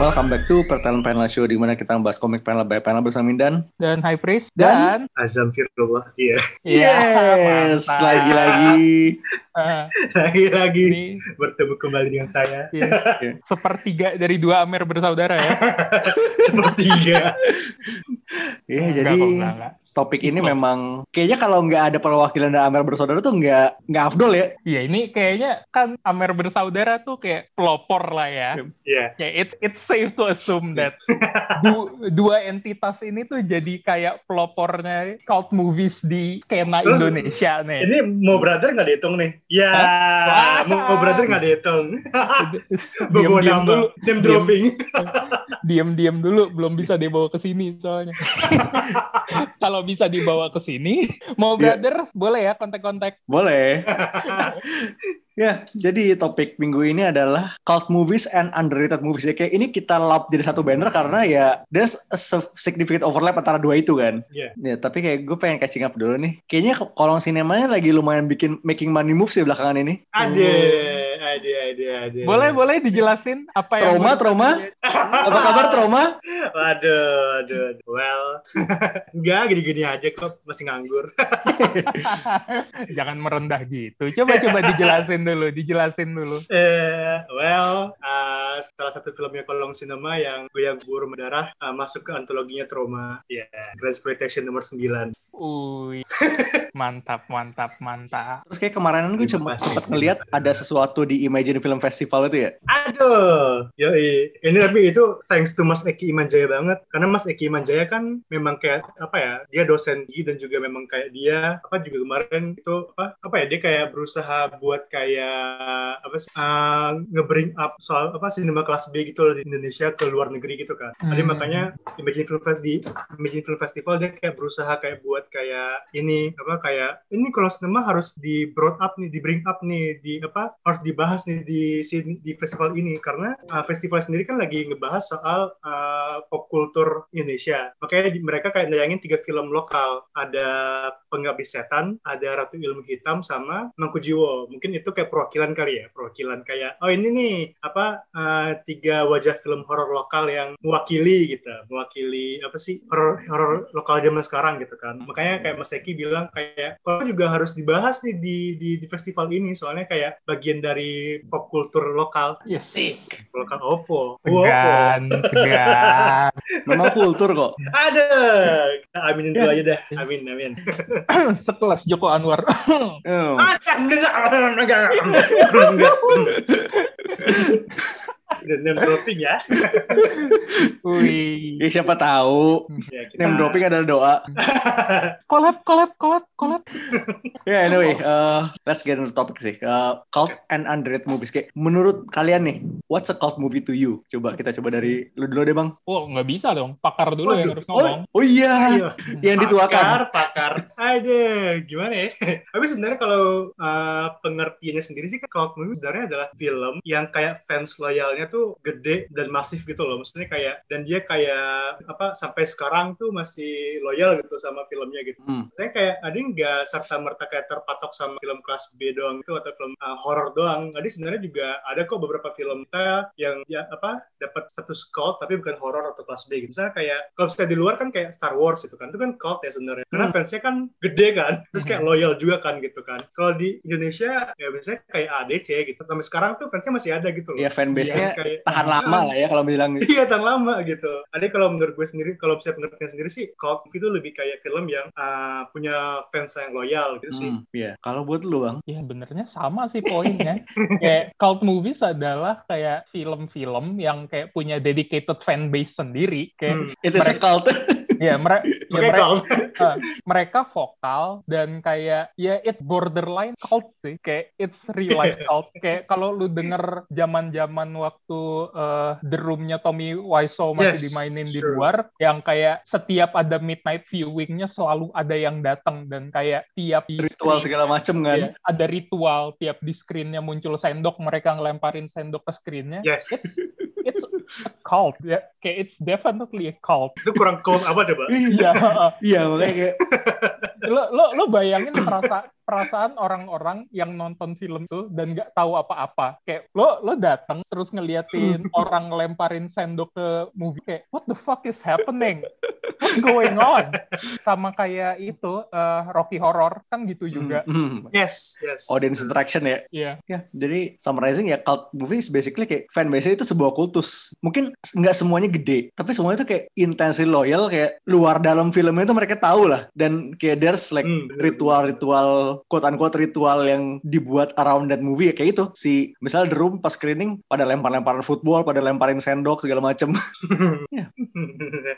Welcome back to Pertalent Panel Show di mana kita membahas komik panel by panel bersama Mindan. dan High Priest Dan- dan, Azam Firullah, iya. Yes, lagi-lagi. eh, Lagi-lagi bertemu kembali dengan saya. ya, Iya. sepertiga dari dua Amer bersaudara ya. Sepertiga. Iya, jadi kok, enggak, enggak. Topik ini memang kayaknya kalau nggak ada perwakilan dari Amer bersaudara tuh nggak nggak afdol ya. Iya ini kayaknya kan Amer bersaudara tuh kayak pelopor lah ya. Iya. Kayak it, it's safe to assume that du- dua entitas ini tuh jadi kayak pelopornya cult movies di skena Terus, Indonesia nih. Ini mau brother nggak dihitung nih? Ya, Hah? mau, mau brother nggak dihitung. Diam-diam nama, dulu, name dropping. diam-diam dulu belum bisa dibawa ke sini soalnya. Kalau bisa dibawa ke sini, mau Iya. brother boleh ya kontak-kontak. Boleh. ya, jadi topik minggu ini adalah cult movies and underrated movies. Ya, kayak ini kita lap jadi satu banner karena ya there's a significant overlap antara dua itu kan. Iya. Ya, tapi kayak gue pengen catching up dulu nih. Kayaknya kolong sinemanya lagi lumayan bikin making money moves ya belakangan ini. Ada, ada, ada, ada. Boleh, boleh dijelasin apa yang Trauma, mau- trauma? Apa kabar trauma? Waduh, aduh, aduh. well, enggak gini-gini aja kok masih nganggur. Jangan merendah gitu. Coba coba dijelasin dulu, dijelasin dulu. Eh, well, uh, salah satu filmnya Kolong Cinema yang Goyang Buru Mendarah uh, masuk ke antologinya Trauma. Ya, Grand Exploitation nomor 9. Uy. Mantap, mantap, mantap. Terus kayak kemarinan gue cuma sempat ngeliat ada sesuatu di Imagine Film Festival itu ya. Aduh, yoi. Ini tapi itu thanks to Mas Eki Imanjaya banget. Karena Mas Eki Imanjaya kan memang kayak apa ya? Dia dosen di dan juga memang kayak dia apa juga kemarin itu apa apa ya? Dia kayak berusaha buat kayak apa sih? uh, nge-bring up soal apa sinema kelas B gitu loh di Indonesia ke luar negeri gitu kan. Jadi Hmm. makanya Imagine Film Fest di Imagine Film Festival dia kayak berusaha kayak buat kayak ini apa kayak ini kalau sinema harus di broad up nih, di bring up nih, di apa harus dibahas nih di di festival ini karena uh, festival sendiri kan lagi ngebahas soal uh, pop kultur Indonesia. Makanya di- mereka kayak nayangin tiga film lokal. Ada Pengabdi Setan, ada Ratu Ilmu Hitam sama Mangkujiwo. Mungkin itu kayak perwakilan kali ya, perwakilan kayak oh ini nih apa uh, tiga wajah film horor lokal yang mewakili gitu, mewakili apa sih horor horor lokal zaman sekarang gitu kan. Makanya kayak Mas Eki bilang kayak kalau juga harus dibahas nih di, di di festival ini soalnya kayak bagian dari pop kultur lokal. Yes. Lokal opo. Opo. Segan, segan. Memang kultur kok. Ada. Kita aminin dulu aja dah. Amin, amin. Sekelas Joko Anwar. Ah, enggak, enggak, enggak. Name dropping ya. Wih. Ya siapa tahu. ya kita... Name dropping adalah doa. Collab, collab, collab, collab. Ya anyway, uh, let's get into topic sih. Uh, cult and underrated movies. Kayak menurut kalian nih, what's a cult movie to you? Coba kita coba dari lu dulu deh bang. Oh, nggak bisa dong. Pakar dulu yang Waduh. harus ngomong. Oh, oh iya, Ayo. yang dituakan. Pakar, pakar. Ada, gimana ya? Tapi sebenarnya kalau uh, pengertiannya sendiri sih, kan cult movie sebenarnya adalah film yang kayak fans loyalnya tuh gede dan masif gitu loh. Maksudnya kayak, dan dia kayak, apa, sampai sekarang tuh masih loyal gitu sama filmnya gitu. Hmm. Saya kayak, ada nggak serta-merta kayak terpatok sama film kelas B doang itu atau film uh, horor doang. Jadi sebenarnya juga ada kok beberapa film kita yang ya apa dapat status cult tapi bukan horor atau kelas B gitu. Misalnya kayak kalau misalnya di luar kan kayak Star Wars itu kan itu kan cult ya sebenarnya. Karena Hmm. fansnya kan gede kan, terus kayak Hmm. loyal juga kan gitu kan. Kalau di Indonesia ya biasanya kayak ADC gitu. Sampai sekarang tuh fansnya masih ada gitu loh. Ya fanbase-nya Iya, kayak- tahan lama lah ya kalau bilang. Iya, tahan lama gitu. Ada kalau menurut gue sendiri, kalau saya pengertian sendiri sih, cult itu lebih kayak film yang uh, punya fans yang loyal gitu sih. Hmm, Iya. Kalau buat lu bang, Ya benernya sama sih poinnya. kayak cult movies adalah kayak film-film yang kayak punya dedicated fan base sendiri. Hmm. Kayak itu cult. ya, mere- ya Makanya mere- cult. eh, mereka vokal dan kayak ya it borderline cult sih. Kayak it's real life cult. Kayak kalau lu denger zaman-zaman waktu eh, The Room-nya Tommy Wiseau masih Yes, dimainin di sure. luar yang kayak setiap ada midnight viewing-nya selalu ada yang datang dan kayak tiap di Ritual screen- segala macem kan. Iya, ada ritual tiap di screennya muncul sendok mereka ngelemparin sendok ke screennya Yes. it's cult ya kayak it's definitely a cult Itu kurang cult apa coba? Iya, Iya makanya kayak lo lo lo bayangin perasa, perasaan orang-orang yang nonton film itu dan nggak tahu apa-apa. Kayak lo lo datang terus ngeliatin orang lemparin sendok ke movie kayak what the fuck is happening? What's going on? Sama kayak itu eh, Rocky Horror kan gitu juga. hmm, hmm. Yes, yes. audience interaction ya. Iya. Ya, jadi summarizing ya cult movies basically kayak fanbase itu sebuah kultus. Mungkin nggak semuanya gede, tapi semuanya itu kayak intensely loyal kayak luar dalam filmnya itu mereka tahu lah. Dan kayak there's like Hmm, bener. ritual-ritual quote unquote ritual yang dibuat around that movie ya kayak itu. Si misalnya The Room pas screening pada lempar-lemparan football, pada lemparin sendok segala macem.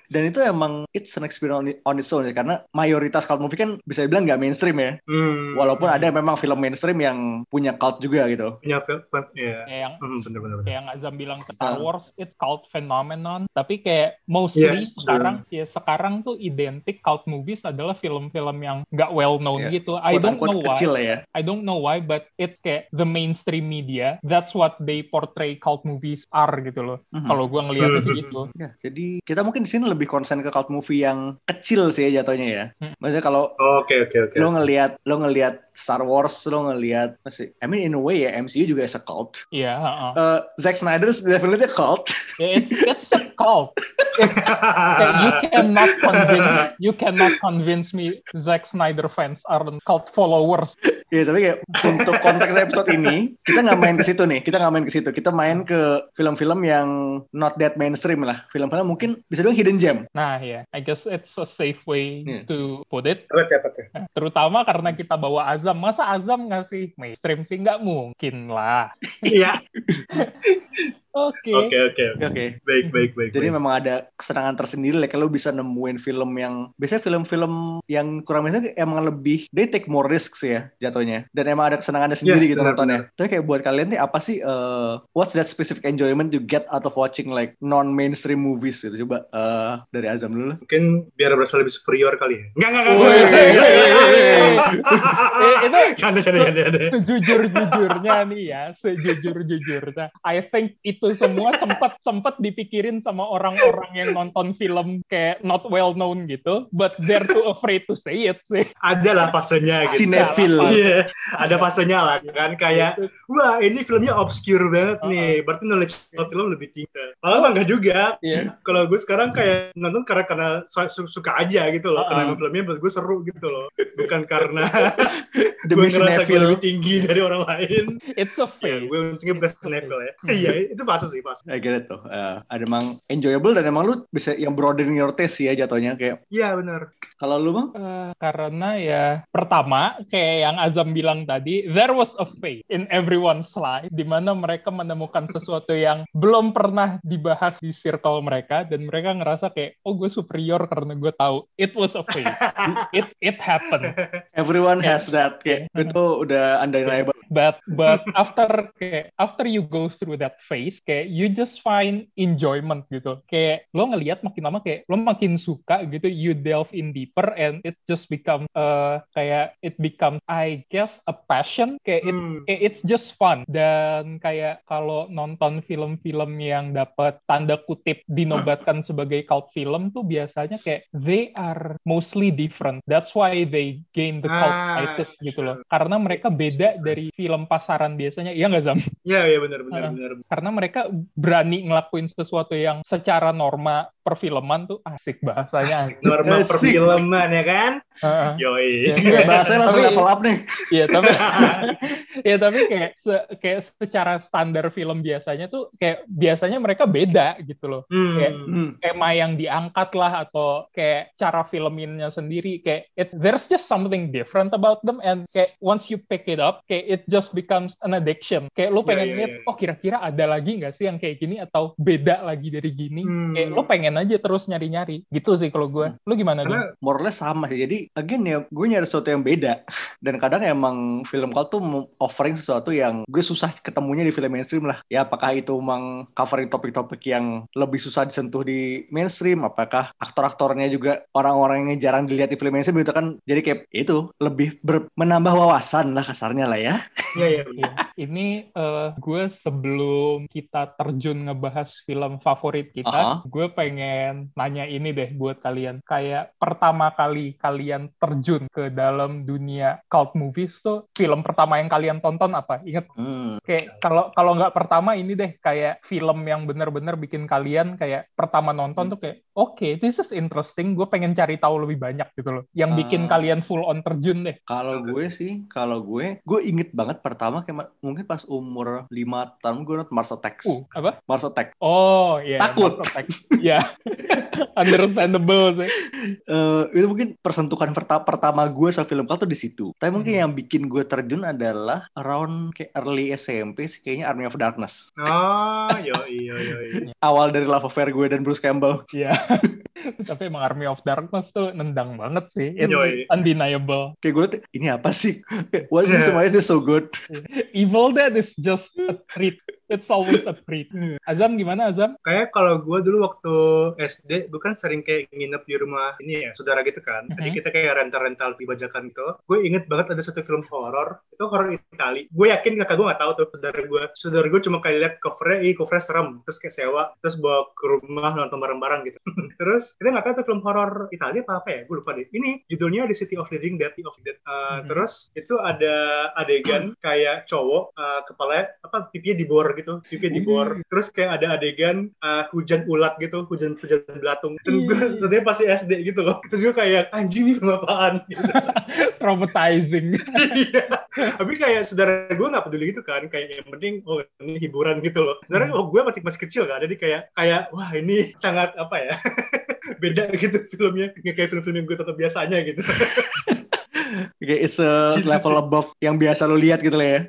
Dan itu emang it's an experience on, on its own ya karena mayoritas cult movie kan bisa dibilang nggak mainstream ya. Hmm. Walaupun ada memang film mainstream yang punya cult juga gitu. punya film, ya. Kayak yang Hmm, bener-bener. kayak yang Azam bilang Star Ah. Wars it's cult phenomenon tapi kayak mostly Yes, sekarang ya sekarang tuh identik cult movies adalah film-film yang nggak well known Yeah. gitu I don't know why kecil ya. I don't know why but it's kayak the mainstream media that's what they portray cult movies are gitu loh Mhm. kalau gua ngeliatnya sih Mhm. gitu Ya, jadi kita mungkin di sini lebih konsen ke cult movie yang kecil sih ya jatuhnya ya. Hmm. Maksudnya kalau Oke, oke, oke. lo ngelihat lo ngelihat Star Wars, lo ngelihat masih I mean in a way ya MCU juga is a cult. Iya, heeh. Uh, Zack Snyder's definitely a cult. Ya, it's it's a cult you cannot convince you cannot convince me Zack Snyder fans are cult followers Iya, tapi kayak untuk konteks episode ini kita nggak main ke situ nih. Kita nggak main ke situ. Kita main ke film-film yang not that mainstream lah. Film-film mungkin bisa dibilang hidden gem. Nah ya, I guess it's a safe way Yeah. to put it. Apa tuh? Nah, Terutama karena kita bawa Azam. Masa Azam ngasih mainstream sih? Nggak mungkin lah. Iya. Oke. Oke, oke, oke. Baik, baik, baik. Jadi baik. memang ada kesenangan tersendiri lah kalau bisa nemuin film yang biasanya film-film yang kurang biasa emang lebih they take more risks ya jatuhnya dan emang ada kesenangannya sendiri Iya, gitu benar, nontonnya. Tapi kayak buat kalian nih apa sih eh, what's that specific enjoyment you get out of watching like non mainstream movies gitu coba eh, dari Azam dulu. Mungkin biar berasa lebih superior kali ya. Enggak, enggak, enggak. Eh, itu Canda, canda, canda, canda. sejujur-jujurnya nih ya, sejujur-jujurnya. I think itu semua sempat sempat dipikirin sama orang-orang yang nonton film kayak not well known gitu, but they're too afraid to say it sih. Ada lah fasenya gitu. Cinephile. Iya, ada fasenya lah kan kayak wah ini filmnya obscure banget nih, berarti knowledge of film lebih tinggi. Malah mah enggak juga. Iya. Kalau gue sekarang kayak nonton karena karena su- suka aja gitu loh, karena Uh-uh. emang filmnya buat gue seru gitu loh, bukan karena Demi gue ngerasa gue lebih tinggi dari orang lain. It's a Ya, phase. gue untungnya bukan cinephile ya. Iya, itu fase sih fase. I get it tuh. Eh, ada emang enjoyable dan emang lu bisa yang broadening your taste sih ya jatuhnya kayak Iya benar. kalau lu bang Eh, karena ya pertama kayak yang Azam bilang tadi there was a phase in everyone's life di mana mereka menemukan sesuatu yang belum pernah dibahas di circle mereka dan mereka ngerasa kayak oh gue superior karena gue tahu it was a phase it it happened everyone Ya. has that kayak itu udah undeniable. but but after kayak after you go through that phase kayak you just find enjoyment gitu. Kayak lo ngelihat makin lama kayak lo makin suka gitu you delve in deeper and it just becomes uh, kayak it becomes I guess a passion. Kayak it Hmm. kayak it's just fun. Dan kayak kalau nonton film-film yang dapat tanda kutip dinobatkan sebagai cult film tuh biasanya kayak they are mostly different. That's why they gain the cult Ah, status gitu loh karena mereka beda dari film pasaran biasanya iya nggak Zam Iya, iya benar benar benar. karena mereka berani ngelakuin sesuatu yang secara norma perfilman tuh asik bahasanya Asik, norma Asik. perfilman ya kan? Heeh. Yoi. Iya. Iya, bahasanya langsung level up nih. Iya tapi ya tapi kayak se- kayak secara standar film biasanya tuh kayak biasanya mereka beda gitu loh. Hmm. Kayak- Hmm. Tema yang diangkat lah atau kayak cara filminnya sendiri kayak it, there's just something different about them and kayak once you pick it up kayak it just becomes an addiction. Kayak lo Iya, pengen iya, lihat iya. oh kira-kira ada lagi nggak sih yang kayak gini atau beda lagi dari gini. Hmm. Kayak lo pengen aja terus nyari-nyari. Gitu sih kalau gue. Lo gimana? Karena more or less sama sih. Jadi again ya gue nyari sesuatu yang beda. Dan kadang emang film cult tuh offering sesuatu yang gue susah ketemunya di film mainstream lah. Ya apakah itu emang covering topik-topik yang lebih susah disentuh di mainstream, apakah aktor-aktornya juga orang-orang yang jarang dilihat di film mainstream gitu kan. Jadi kayak itu lebih ber- menambah nambah wawasan lah kasarnya lah ya. Iya, iya. Iya. Ini eh, gue sebelum kita terjun ngebahas film favorit kita, Aha. gue pengen nanya ini deh buat kalian. Kayak pertama kali kalian terjun ke dalam dunia cult movies tuh film pertama yang kalian tonton apa? Ingat Hmm. kayak kalau kalau nggak pertama ini deh kayak film yang bener-bener bikin kalian kayak pertama nonton tuh kayak oke this is interesting gue pengen cari tahu lebih banyak gitu loh yang bikin Ah. kalian full on terjun deh Kalau gue sih, kalau gue, gue inget banget pertama kayak mungkin pas umur 5 tahun gue nonton Mars Attacks. uh apa Mars Attack. oh iya Takut. Mass Effect. ya understandable sih Eh, itu mungkin persentuhan perta- pertama gue sama film tuh di situ. Tapi mungkin Hmm. yang bikin gue terjun adalah around kayak early SMP sih kayaknya Army of Darkness. Oh, yo, iya, iya, iya. Awal dari love affair gue dan Bruce Campbell. Iya. Tapi emang Army of Darkness tuh nendang banget sih. It's Yoi. undeniable. Kayak gue liat, ini apa sih? Why is this why is this so good? Evil Dead is just a treat. It's always a treat. Azam gimana Azam? Kayak kalau gue dulu waktu SD, gue kan sering kayak nginep di rumah ini ya, saudara gitu kan. Jadi Mhm. kita kayak rental-rental di bajakan gitu. Gue inget banget ada satu film horor, itu horor Itali. Gue yakin kakak gue gak tahu tuh saudara gue. Saudara gue cuma kayak lihat covernya, ih covernya serem. Terus kayak sewa, terus bawa ke rumah nonton bareng-bareng gitu. terus kita gak tahu tuh film horor Italia apa apa ya, gue lupa deh. Ini judulnya The City of Living Dead, of Dead. Uh, Mhm. Terus itu ada adegan kayak cowok uh, kepala apa pipinya dibor gitu, pipinya dibor. Terus kayak ada adegan uh, hujan ulat gitu, hujan hujan belatung. Dan gue Ih. tadinya pasti SD gitu loh. Terus gue kayak anjing nih film apaan gitu. Traumatizing. Iya. Tapi kayak saudara gue nggak peduli gitu kan, kayak yang penting oh ini hiburan gitu loh. Saudara oh, gue masih masih kecil kan, jadi kayak kayak wah ini sangat apa ya beda gitu filmnya, nggak kayak film-film yang gue tonton biasanya gitu. Kayak it's a Gitu level above yang biasa lo lihat gitu lah ya.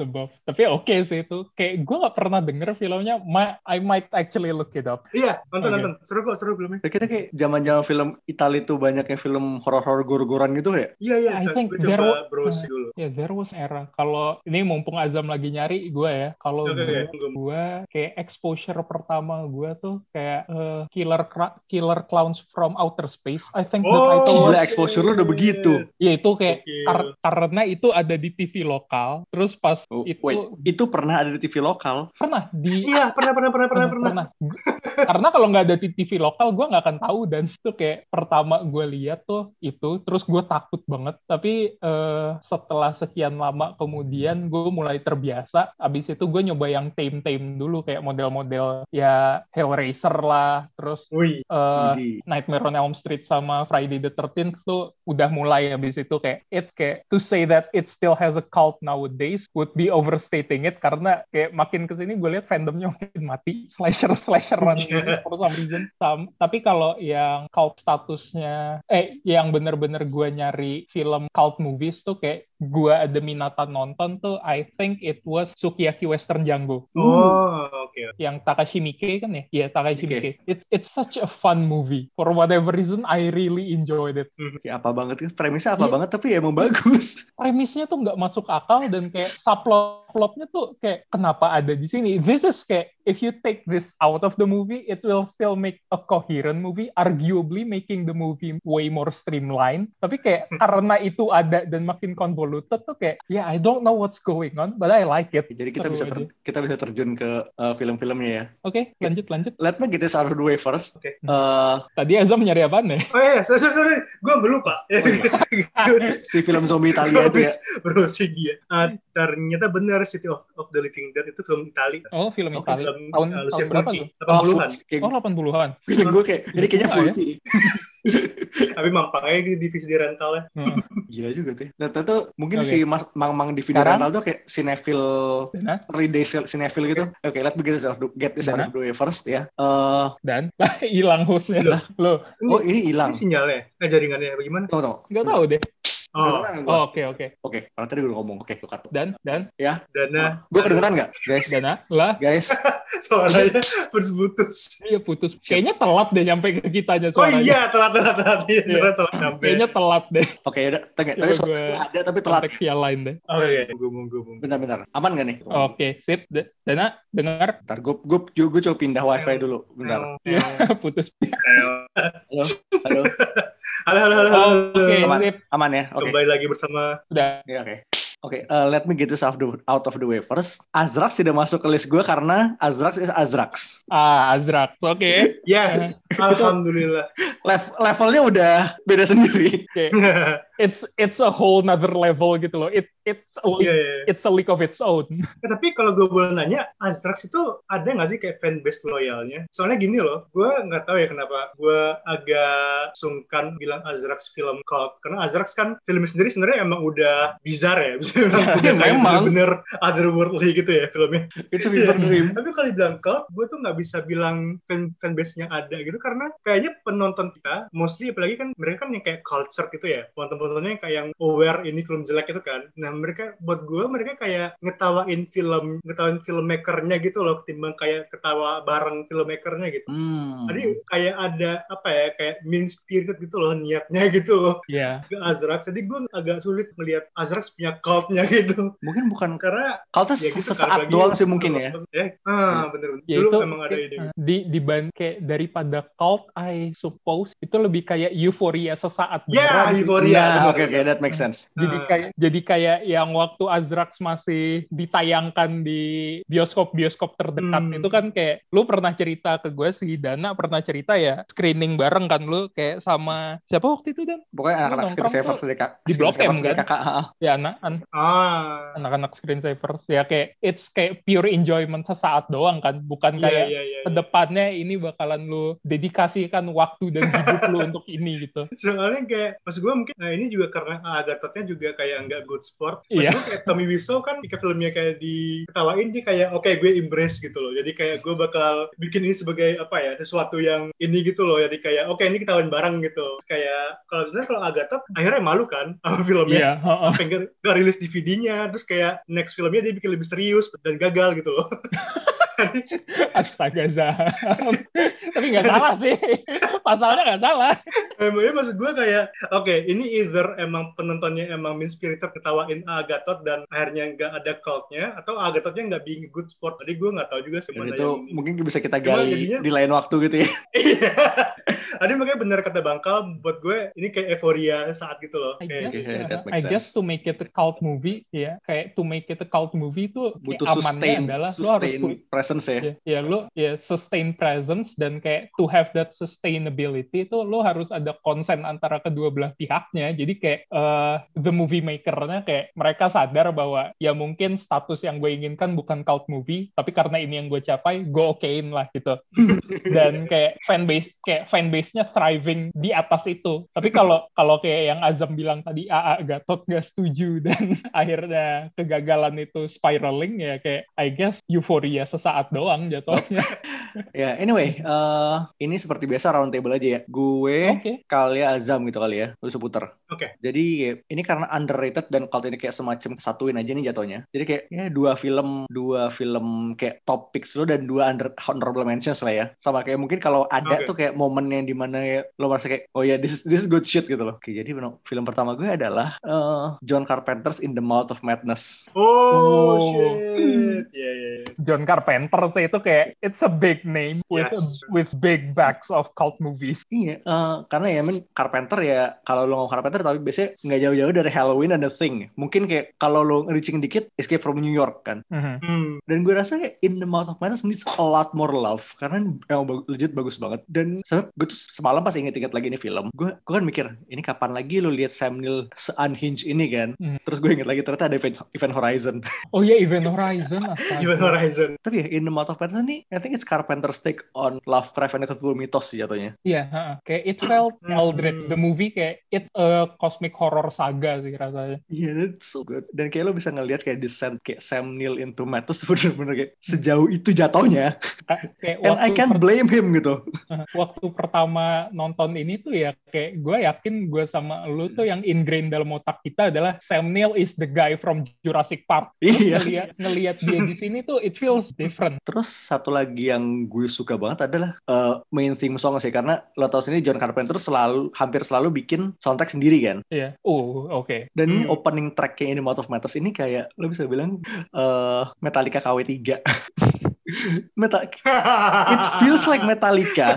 Sebab. Tapi oke sih itu. Kayak gue gak pernah denger filmnya. Ma- I might actually look it up. Iya, nonton Oke. nonton, seru kok seru filmnya. Kita kayak zaman-zaman film Italia tuh banyak yang film horor-horor gor-goran gitu ya. Iya iya, I think gue there coba wa- browse dulu. Ya, there was era. Kalau ini mumpung Azam lagi nyari gue ya. Kalau Oke, gue, oke, gue- kayak exposure pertama gue tuh kayak eh, killer killer clowns from outer space. I think the Oh, title was Gila, exposure lu udah begitu. Ya itu kayak kar- karena itu ada di TV lokal. Terus pas Oh, itu wait, itu pernah ada di TV lokal. pernah di Iya, pernah pernah pernah pernah pernah. karena kalau nggak ada di TV lokal gue nggak akan tahu. Dan itu kayak pertama gue lihat tuh itu terus gue takut banget. Tapi eh, setelah sekian lama kemudian gue mulai terbiasa. Abis itu gue nyoba yang tame tame dulu kayak model-model ya Hellraiser lah. Terus Wih, eh, Jadi, Nightmare on Elm Street sama Friday the 13th tuh udah mulai. Habis itu kayak it's kayak to say that it still has a cult nowadays would be overstating it karena kayak makin ke sini gue lihat fandomnya makin mati. Slasher slasheran gitu for some reason. Sam- tapi kalau yang cult statusnya eh yang bener-bener gue nyari film cult movies tuh kayak gue ada minatan nonton tuh I think it was Sukiyaki Western Django. Oh oke. yang Takashi Miike kan ya? Iya Takashi Miike. Miike. It's it's such a fun movie. For whatever reason, I really enjoyed it. kayak apa banget? Premisnya apa Iya. banget tapi ya emang bagus. Premisnya tuh nggak masuk akal dan kayak subplot plotnya tuh kayak kenapa ada di sini? This is kayak if you take this out of the movie, it will still make a coherent movie, arguably making the movie way more streamlined. Tapi kayak karena itu ada dan makin convoluted tuh kayak, yeah I don't know what's going on, but I like it. Jadi kita Seru bisa ter- kita bisa terjun ke uh, film-filmnya ya. Oke, lanjut lanjut. Let me get this out of the way first. Oke. Uh, Tadi Azam nyari apaan ya? Oh iya, sorry sorry, sorry. gue lupa. si film zombie Italia itu ya. Browsing dia. Ah, ternyata benar City of, of the Living Dead itu film Itali. Oh, film Oke, Itali. Film Tahun, uh, tahun Lucia Fulci, tuh? 80-an. kayak, Oh, 80-an. feeling gue kayak ini kayaknya ya. Fulci. Tapi mampang aja di divisi di rental ya. Hmm. Gila juga tuh. Nah, itu mungkin Oke. si Mas Mang Mang di video Sekarang? rental tuh kayak cinephile early days cinephile gitu. Oke, let me get this out of the, get this out of the way first ya. Eh, dan hilang hostnya. Lo, oh ini hilang. Ini sinyalnya, eh jaringannya bagaimana? Tunggu, tunggu. nggak tahu deh. Oh, nggak Oh? Oke, oke. Oke, karena tadi gue udah ngomong. Oke, lu cut. Dan, dan, dana Gue kedengeran nggak, guys? Dana, lah, Guys, suaranya putus-putus. iya putus. Kayaknya telat deh nyampe ke kitanya Oh suaranya. iya, telat telat telat. Iya, Iya. suara telat sampai. Kayaknya telat deh. oke udah. Tengah, tapi suara gue ada tapi telat. Kontak yang lain deh. Oke, oke. Gumung gumung. Bentar-bentar. Aman gak nih? Oke, sip. D- Dana, dengar? Bentar, gue gue gue coba pindah wifi dulu. Bentar. Iya, putus. Halo, halo. Halo, halo, halo. Oh, halo. Oke, Aman. sip. Aman ya? Oke. Kembali lagi bersama Udah. Oke, oke. Oke, uh, let me get this out of the, out of the way first. Azrax tidak masuk ke list gue karena Azrax is Azrax. Ah, Azrak. Oke. Yes, alhamdulillah. Lev- levelnya udah beda sendiri. Oke. It's it's a whole nother level gitu loh. It it's a league, Iya, iya. it's a league of its own. Eh, tapi kalau gue boleh nanya, Azrax itu ada nggak sih kayak fanbase loyalnya? Soalnya gini loh, gue nggak tahu ya kenapa gue agak sungkan bilang Azrax film cult. Karena Azrax kan film sendiri sebenarnya emang udah bizarre ya. Bisa bilang udah bener-bener otherworldly gitu ya filmnya. It's a fever dream. Tapi kalau dibilang cult, gue tuh nggak bisa bilang fan fanbase-nya ada gitu karena kayaknya penonton kita, mostly apalagi kan mereka kan yang kayak culture gitu ya, penonton-penontonnya yang kayak yang aware ini film jelek itu kan. Nah mereka buat gue mereka kayak ngetawain film, ngetawain filmmakernya gitu loh, ketimbang kayak ketawa bareng filmmakernya gitu. Hmm. Jadi kayak ada apa ya kayak mean spirited gitu loh niatnya gitu loh Iya. ke Azrax. Jadi gue agak sulit melihat Azrax punya cultnya gitu Mungkin bukan karena Kaltes ya gitu sesaat doang sih mungkin ya. Ya, ah bener-bener. Ya Dulu itu emang ada ini. di di ban- kayak daripada cult I suppose itu lebih kayak euforia sesaat Ya, beneran sih. euforia. Nah, bener. Oke oke that makes sense. Jadi Ah. kayak jadi kayak yang waktu Azrax masih ditayangkan di bioskop-bioskop terdekat Hmm. itu kan kayak lu pernah cerita ke gue si Dana pernah cerita ya screening bareng kan lu kayak sama siapa waktu itu dan Pokoknya anak-anak dari kak. di Blok M, kan? ya anak an- Ah. anak-anak screensavers ya kayak it's kayak pure enjoyment sesaat doang kan bukan Iya, kayak iya, iya. ke depannya ini bakalan lu dedikasikan waktu dan hidup lu untuk ini gitu Soalnya kayak, maksud gue mungkin, nah ini juga karena Agatotnya juga kayak nggak good sport. Iya. gue kayak Tommy Wiseau kan ketika filmnya kayak diketawain, dia kayak, oke gue embrace gitu loh. Jadi kayak gue bakal bikin ini sebagai apa ya, sesuatu yang ini gitu loh. Jadi kayak, oke ini ketawain bareng gitu. Kayak, kalau sebenarnya kalau Agatot, akhirnya malu kan sama filmnya. iya heeh. Sampai nggak nggak rilis DVD-nya, terus kayak next filmnya dia bikin lebih serius dan gagal gitu loh. astaga Zaham tapi nggak salah sih pasalnya nggak salah Emangnya maksud gue kayak, oke ini either emang penontonnya emang mean spirited ketawain Agatot dan akhirnya nggak ada cultnya, atau Agatotnya nggak being a good sport. Tadi gue nggak tahu juga sebenarnya itu yang mungkin bisa kita gali jadinya- di lain waktu gitu ya. Tadi makanya bener kata Bangkal, buat gue ini kayak euforia saat gitu loh. I Kayak, guess, Okay, uh, that makes I guess to make it a cult movie ya kayak to make it a cult movie itu Butuh amannya sustain, adalah harus sustain pu- presence ya. ya, ya lu ya sustain presence dan kayak to have that sustainability itu lu harus ada konsen antara kedua belah pihaknya jadi kayak eh, the movie makernya kayak mereka sadar bahwa ya mungkin status yang gue inginkan bukan cult movie tapi karena ini yang gue capai gue okein lah gitu dan kayak fanbase kayak fanbase-nya thriving di atas itu tapi kalau kalau kayak yang Azam bilang tadi AA Gatot gak setuju dan akhirnya kegagalan itu spiraling ya kayak I guess euforia sesaat doang jatuhnya Ya, anyway, eh ini seperti biasa round table aja ya. Gue, Oke. kali Azam gitu kali ya. Lu seputar. Oke. Jadi ya, ini karena underrated dan cult ini kayak semacam satuin aja nih jatuhnya. Jadi kayak ya dua film, dua film kayak top picks lo dan dua under, honorable mentions lah ya. Sama kayak mungkin kalau ada Oke. tuh kayak momen yang di mana ya, lo merasa kayak oh ya this is, this is good shit gitu loh. Oke, jadi film pertama gue adalah eh, John Carpenter's In the Mouth of Madness. oh, Oh. shit. Iya, iya, iya. John Carpenter sih itu kayak it's a big name with Yes. with big backs of cult movies. Iya, eh, karena ya men Carpenter ya kalau lo ngomong Carpenter tapi biasanya nggak jauh-jauh dari Halloween and The Thing. Mungkin kayak kalau lo reaching dikit Escape from New York kan. Mhm. Hmm. Dan gue rasa kayak In the Mouth of Madness needs a lot more love karena emang legit bagus banget. Dan sampai gue tuh semalam pas inget-inget lagi ini film, gue gue kan mikir ini kapan lagi lo lihat Sam Neill se-unhinged ini kan. Hmm. Terus gue inget lagi ternyata ada event, event Horizon. Oh iya Event Horizon. Event Horizon. tapi ya In the Mouth of Madness ini I think it's Carpenter's take on Lovecraft and Cthulhu mythos sih jatuhnya. Iya, heeh. kayak it felt Hmm. Eldritch the movie kayak it's a cosmic horror saga sih rasanya. Iya, that's so good. Dan kayak lo bisa ngelihat kayak descent kayak Sam Neill into Madness bener-bener kayak sejauh itu jatuhnya. Kayak And I can't blame him gitu. waktu pertama nonton ini tuh ya kayak gue yakin gue sama lu tuh yang ingrained dalam otak kita adalah Sam Neill is the guy from Jurassic Park. Iya. ngeliat, ngeliat dia di sini tuh it feels different. Terus satu lagi yang gue suka banget adalah uh, main theme song sih karena lo tau sendiri John Carpenter selalu hampir selalu bikin soundtrack sendiri kan. Iya. Oh, oke. Dan ini Hmm. opening tracknya ini Mouth of Madness ini kayak lo bisa bilang uh, Metallica KW3. Meta it feels like Metallica,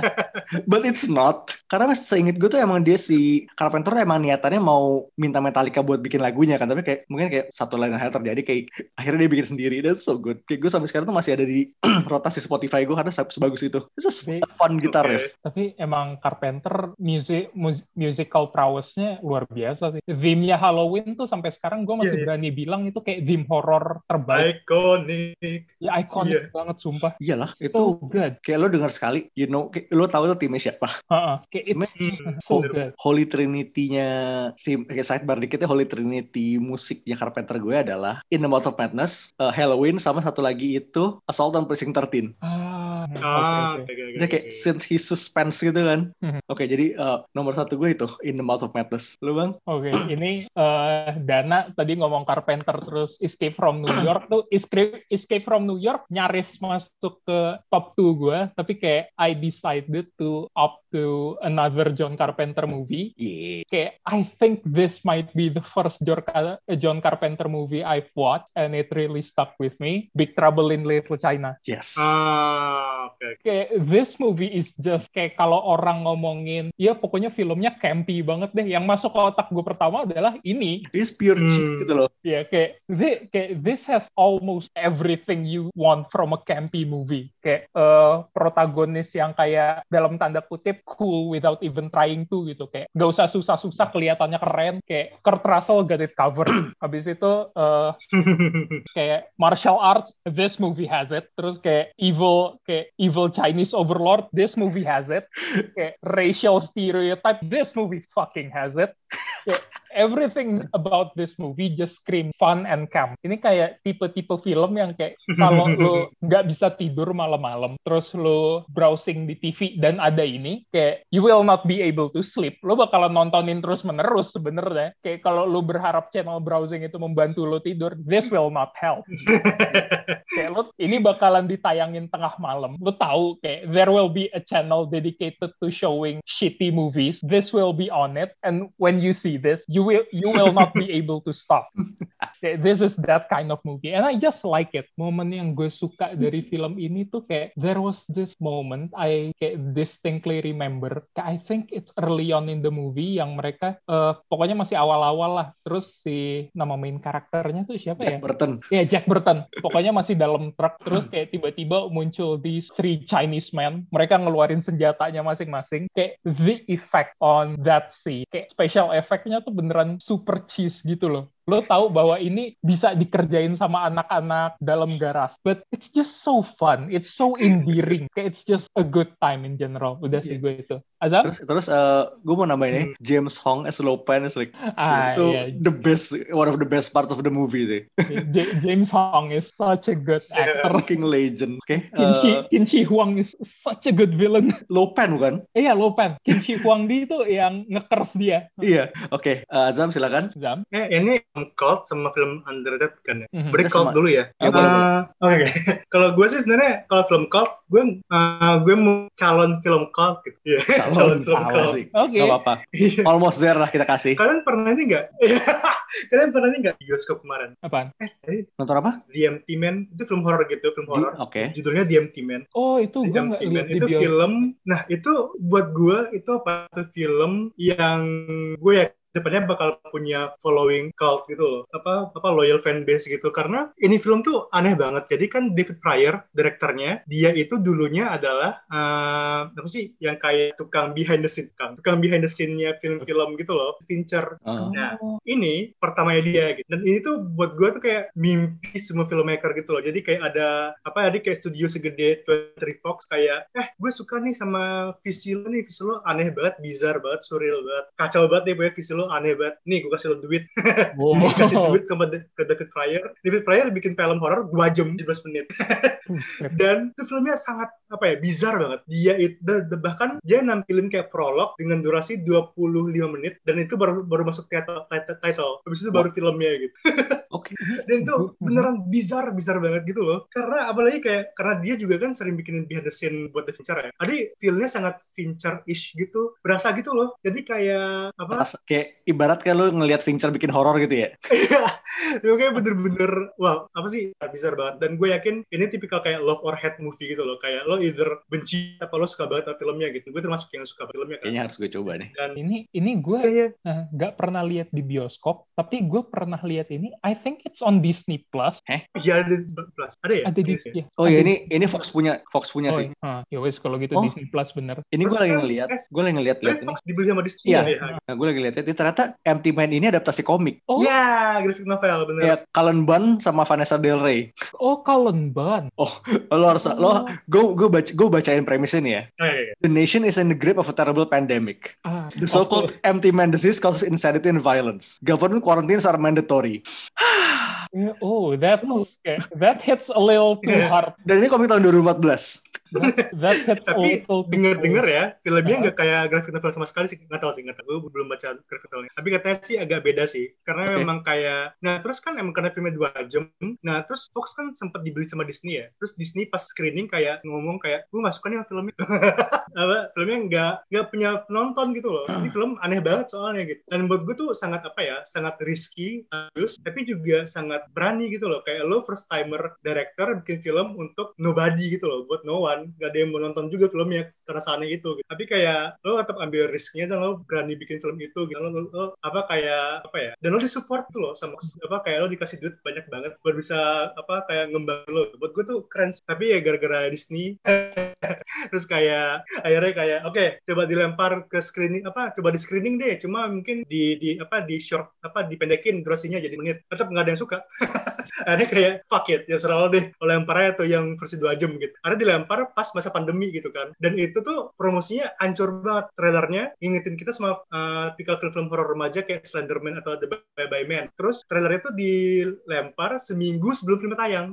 but it's not. Karena mas seinget gue tuh emang dia si Carpenter emang niatannya mau minta Metallica buat bikin lagunya kan, tapi kayak mungkin kayak satu lain hal terjadi kayak akhirnya dia bikin sendiri dan so good. Kayak gue sampai sekarang tuh masih ada di rotasi Spotify gue karena sebagus itu. It's just a fun guitar Okay. riff. Tapi emang Carpenter music mus- musical prowessnya luar biasa sih. Theme-nya Halloween tuh sampai sekarang gue masih Iya, iya. berani bilang itu kayak theme horror terbaik. Iconic. Ya iconic banget sumpah. Iyalah, itu So good. kayak lo denger sekali, you know, kayak, lo tahu tuh timnya siapa. Heeh. Kayak it's Hmm. so good. Holy Trinity-nya kayak sidebar dikitnya Holy Trinity musiknya Carpenter gue adalah In the Mouth of Madness, uh, Halloween sama satu lagi itu Assault on Precinct 13. Ah, oke, Ah, oke, Jadi kayak synth his suspense gitu kan. Mhm. Oke, jadi uh, nomor satu gue itu In the Mouth of Madness. Lu bang? Oke, ini eh, Dana tadi ngomong Carpenter terus Escape from New York tuh Escape Escape from New York nyaris masuk ke top 2 gue, tapi kayak I decided to opt to another John Carpenter movie. Yeah. Kayak I think this might be the first John Car- John Carpenter movie I've watched and it really stuck with me. Big Trouble in Little China. Yes. Ah, oke. oke. Kayak this movie is just kayak kalau orang ngomongin, ya pokoknya filmnya campy banget deh. Yang masuk ke otak gue pertama adalah ini. This pure Hmm. cheat gitu loh. Ya kayak thi- kayak this has almost everything you want from a campy movie. Kayak eh, protagonis yang kayak dalam tanda kutip cool without even trying to gitu. Kayak gak usah susah-susah kelihatannya keren. Kayak Kurt Russell got it covered. Habis itu eh, kayak martial arts this movie has it terus kayak evil kayak evil Chinese overlord this movie has it. Kayak racial stereotype this movie fucking has it. Kayak everything about this movie just scream fun and camp ini kayak tipe-tipe film yang kayak kalau lo nggak bisa tidur malam-malam terus lo browsing di TV dan ada ini kayak you will not be able to sleep. Lo bakalan nontonin terus menerus sebenarnya. Kayak kalau lo berharap channel browsing itu membantu lo tidur this will not help. Kayak lo ini bakalan ditayangin tengah malam. Lo tahu kayak there will be a channel dedicated to showing shitty movies. This will be on it. And when you see this you will you will not be able to stop this is that kind of movie and I just like it momen yang gue suka dari film ini tuh kayak there was this moment I kayak distinctly remember kayak I think it's early on in the movie yang mereka eh, pokoknya masih awal-awal lah terus si nama main karakternya tuh siapa ya Jack Burton. Ya Jack Burton. Pokoknya masih dalam truk terus kayak tiba-tiba muncul these three Chinese men. Mereka ngeluarin senjatanya masing-masing. Kayak the effect on that scene. Kayak special effect-nya tuh beneran super cheese gitu loh. Lo tahu bahwa ini bisa dikerjain sama anak-anak dalam garas. But it's just so fun. It's so endearing. Kayak it's just a good time in general. Udah sih gue itu. Azam? Terus terus uh, gue mau nambahin ya, James Hong as Lopan is like Ah, itu iya. the best one of the best parts of the movie sih. J- James Hong is such a good actor. Fucking legend. Oke. Shi, uh, Qin Shi Huang is such a good villain. Lopan bukan? Iya, Lopan. Kim Shi Huang Di itu yang ngekers dia. Iya. Oke. Uh, Azam silakan. Zam. Eh, ini cult sama film underrated kan ya? Mhm. Break Kita cult dulu ya. Ya, Eh, Oke, oke. kalau gue sih sebenarnya kalau film cult, gue eh, gue mau calon film cult gitu. Iya, Calon, film calon. cult. Asik. Oke. Gak apa-apa. Iya. Almost there lah kita kasih. Kalian pernah ini nggak? Kalian pernah ini nggak di bioskop kemarin? Apaan? Eh, tadi Nonton apa? The Empty Man itu film horor gitu, film horor. Oke. Judulnya The Empty Man. Oh, itu The gue nggak Empty Man di itu film. Nah itu buat gue itu apa? Itu film yang gue ya depannya bakal punya following cult gitu loh. Apa apa loyal fan base gitu. Karena ini film tuh aneh banget. Jadi kan David Pryor direkturnya dia itu dulunya adalah eh, apa sih yang kayak tukang behind the scene. Tukang, tukang behind the scene-nya film-film gitu loh. Fincher. Uh, Nah, ini pertamanya dia gitu. Dan ini tuh buat gue tuh kayak mimpi semua filmmaker gitu loh. Jadi kayak ada apa tadi kayak studio segede 23 Fox kayak eh gue suka nih sama visi lo nih, visi lo aneh banget, bizarre banget, surreal banget, kacau banget deh pokoknya visi lo aneh banget. Nih gue kasih lo duit, Wow. kasih duit Da- ke David Pryor. David Pryor bikin film horor 2 jam 17 menit. Dan itu filmnya sangat apa ya bizar banget. Dia itu bahkan dia nampilin kayak prolog dengan durasi 25 menit dan itu baru baru masuk title title, title. habis itu baru filmnya gitu. Oke. dan itu beneran bizar bizar banget gitu loh. Karena apalagi kayak karena dia juga kan sering bikinin behind the scene buat The Fincher ya. Jadi feel-nya sangat Fincher-ish gitu. Berasa gitu loh. Jadi kayak apa? Pas- kayak ibarat kayak lu ngelihat Fincher bikin horor gitu ya. Iya, kayak bener-bener, wow, apa sih, bizar banget. Dan gue yakin ini tipikal kayak love or hate movie gitu loh. Kayak lo either benci apa lo suka banget sama filmnya gitu. Gue termasuk yang suka filmnya kan. Kayaknya harus gue coba nih. Dan Ini ini gue iya, iya. eh, nggak pernah lihat di bioskop, tapi gue pernah lihat ini. I think it's on Disney Plus. Iya, ada di plus. Ada ya? Ada di Yes, ya? ya, Oh ya ini ini Fox punya Fox punya Oh, sih. ah, ya wes kalau gitu Oh. Disney Plus bener. Ini gue lagi ngeliat, eh, gue lagi ngeliat lihat ini. Fox dibeli sama Disney Iya. ya? Nah, gue lagi lihat ini ternyata Empty Man ini adaptasi komik. Oh, Ya, graphic novel bener. Kayak Cullen Bunn sama Vanessa Del Rey. oh Cullen Bunn. Lo harus lo gue gue baca gue bacain premisnya nih ya. Oh, iya, iya. The nation is in the grip of a terrible pandemic. Ah, The so-called empty man disease causes insanity and violence. Government quarantines are mandatory. Oh, that's that hits a little too hard. Dan ini komik tahun 2014. That, that Tapi little too Dengar-dengar ya, filmnya Ah. nggak kayak graphic novel sama sekali sih. Nggak tahu sih, nggak tahu. Gue belum baca graphic novelnya. Tapi katanya sih agak beda sih. Karena Oke. memang kayak... Nah, terus kan emang karena filmnya dua jam. Nah, terus Fox kan sempat dibeli sama Disney ya. Terus Disney pas screening kayak ngomong kayak, gue nih sama filmnya. apa, filmnya nggak nggak punya penonton gitu loh. Ini film aneh banget soalnya gitu. Dan buat gue tuh sangat apa ya, sangat risky, bagus, tapi juga sangat berani gitu loh. Kayak lo first timer director bikin film untuk nobody gitu loh, buat no one. Gak ada yang mau nonton juga filmnya karena aneh itu. Gitu. Tapi kayak lo tetap ambil risknya dan lo berani bikin film itu gitu. Lo, lo, lo apa kayak apa ya? Dan lo disupport tuh loh sama apa kayak lo dikasih duit banyak banget buat bisa apa kayak ngembang lo. Buat gue tuh keren. Tapi ya gara-gara Disney terus kayak akhirnya kayak oke coba dilempar ke screening apa coba di screening deh cuma mungkin di di apa di short apa dipendekin durasinya jadi menit tetap nggak ada yang suka akhirnya kayak fuck it ya serah lo deh lo lempar aja tuh yang versi 2 jam gitu karena dilempar pas masa pandemi gitu kan dan itu tuh promosinya ancur banget trailernya ngingetin kita sama uh, tipikal film-film horor remaja kayak Slenderman atau The Bye Bye Man terus trailernya tuh dilempar seminggu sebelum filmnya tayang